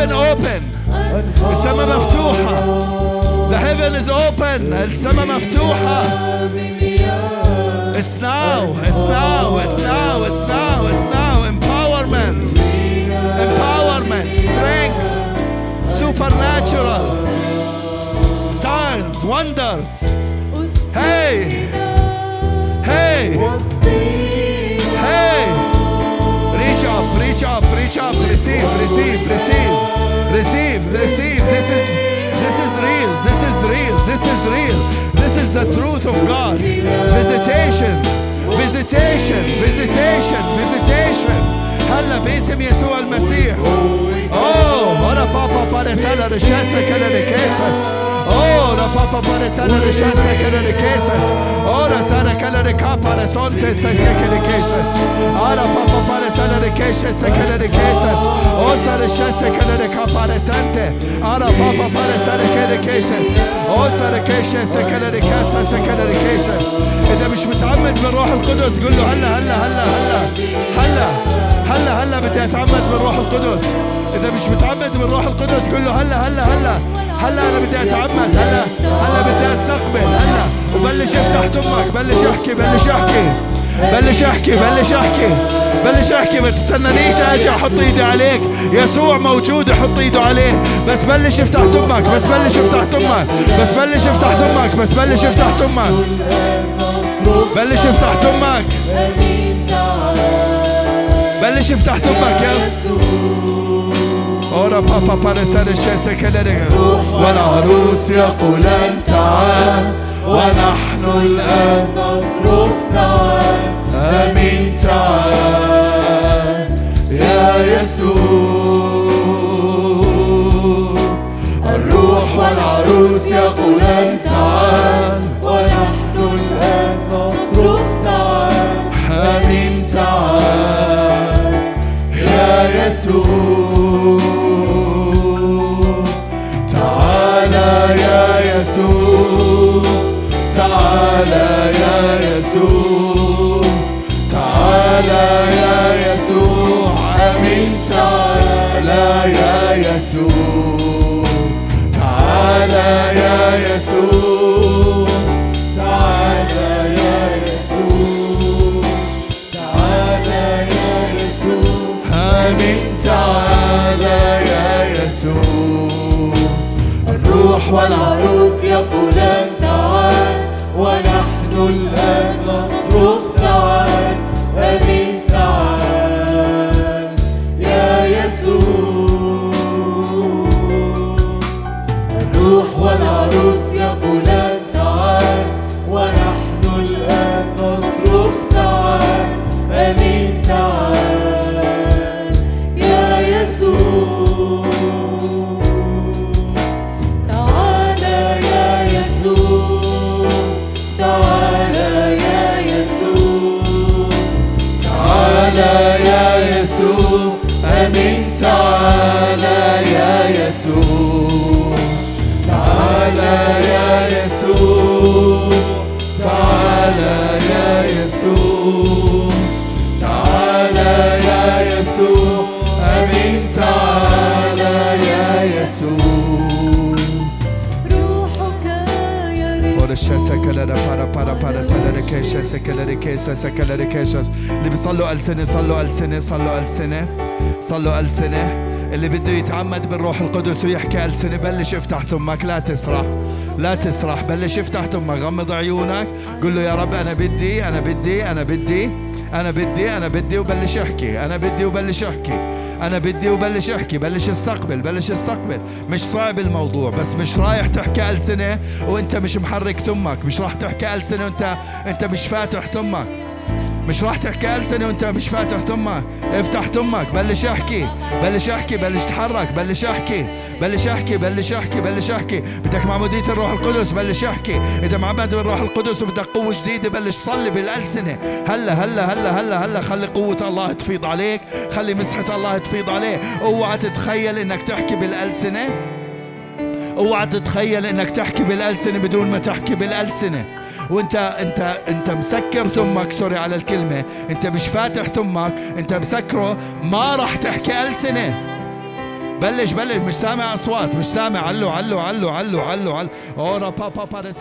الهيفن open السماء مفتوحة the heaven is open السماء مفتوحة it's now it's now it's now it's now it's now empowerment empowerment strength supernatural signs wonders hey hey hey Reach up reach up reach up receive receive receive receive receive this is this is real this is real this is real this is the truth of God visitation visitation visitation visitation هلا باسم يسوع المسيح اوه ora papa pare sala rechasa que le riquezas ora papa pare sala rechasa que le riquezas ora sara que le recapa sonte se que riquezas ora papa pare sala riquezas que le riquezas o sara rechasa que le recapa sante ora papa pare sala que riquezas o sara riquezas que le riquezas que le riquezas اذا مش متعمد بالروح القدس قول له هلا هلا هلا هلا هلا هلا هلا بدي اتعمد بالروح القدس اذا مش متعمد بالروح القدس قول له هلا هلا هلا هلا أنا بدي اتعمد هلا هلا بدي استقبل هلا. وبلش افتح تمك بلش احكي بلش احكي بلش احكي بلش احكي بلش احكي ما تستنانيش أجي أحط ايدي عليك. يسوع موجود أحط ايده عليه. بس بلش افتح تمك بس بلش افتح تمك بس بلش افتح تمك بس بلش افتح تمك بلش افتح تمك بلش افتح تمك يا ورا بابا بارسال الشاسة كالرجع والعروس يقولان تعال ونحن الآن نصرخ تعال آمين تعال يا يسوع الروح والعروس يقولان تعال ونحن الآن نصرخ تعال آمين تعال يا يسوع يسوع. تعالى يا يسوع. تعالى يا يسوع. آمين. تعالى يا يسوع. تعالى يا يسوع. والعروس يقولان. Para para para salada kesha sakalada kesha sakalada keshas اللي بيصلوا ألسنة صلوا ألسنة صلوا ألسنة صلوا ألسنة اللي بده يتعمد بالروح القدس ويحكي ألسنة بلش افتح تمك لا تسرح لا تسرح بلش افتح تمك غمض عيونك قل له يا رب أنا بدي أنا بدي أنا بدي أنا بدي أنا بدي وبلش احكي أنا بدي وبلش احكي أنا بدي وبلش أحكي بلش أستقبل بلش أستقبل. مش صعب الموضوع بس مش رايح تحكي ألسنة وأنت مش محرك تمك. مش راح تحكي ألسنة وأنت أنت مش فاتح تمك. مش راح تحكي ألسنة وأنت مش فاتح تمك. افتح تمك بلش احكي بلش احكي بلش تحرك بلش احكي بلش احكي بلش احكي بلش احكي بدك معمودية الروح القدس بلش احكي إذا معمد بالروح القدس وبدك قوة جديدة بلش صلي بالألسنة هلا هلا هلا هلا هلا خلي قوة الله تفيض عليك. خلي مسحة الله تفيض عليه اوعى تتخيل إنك تحكي بالألسنة اوعى تتخيل إنك تحكي بالألسنة بدون ما تحكي بالألسنة وانت انت انت مسكر تمك سوري على الكلمة. انت مش فاتح تمك انت مسكره ما راح تحكي ألسنة. بلش بلش مش سامع أصوات مش سامع. علو علو علو علو علو علو أورا بابا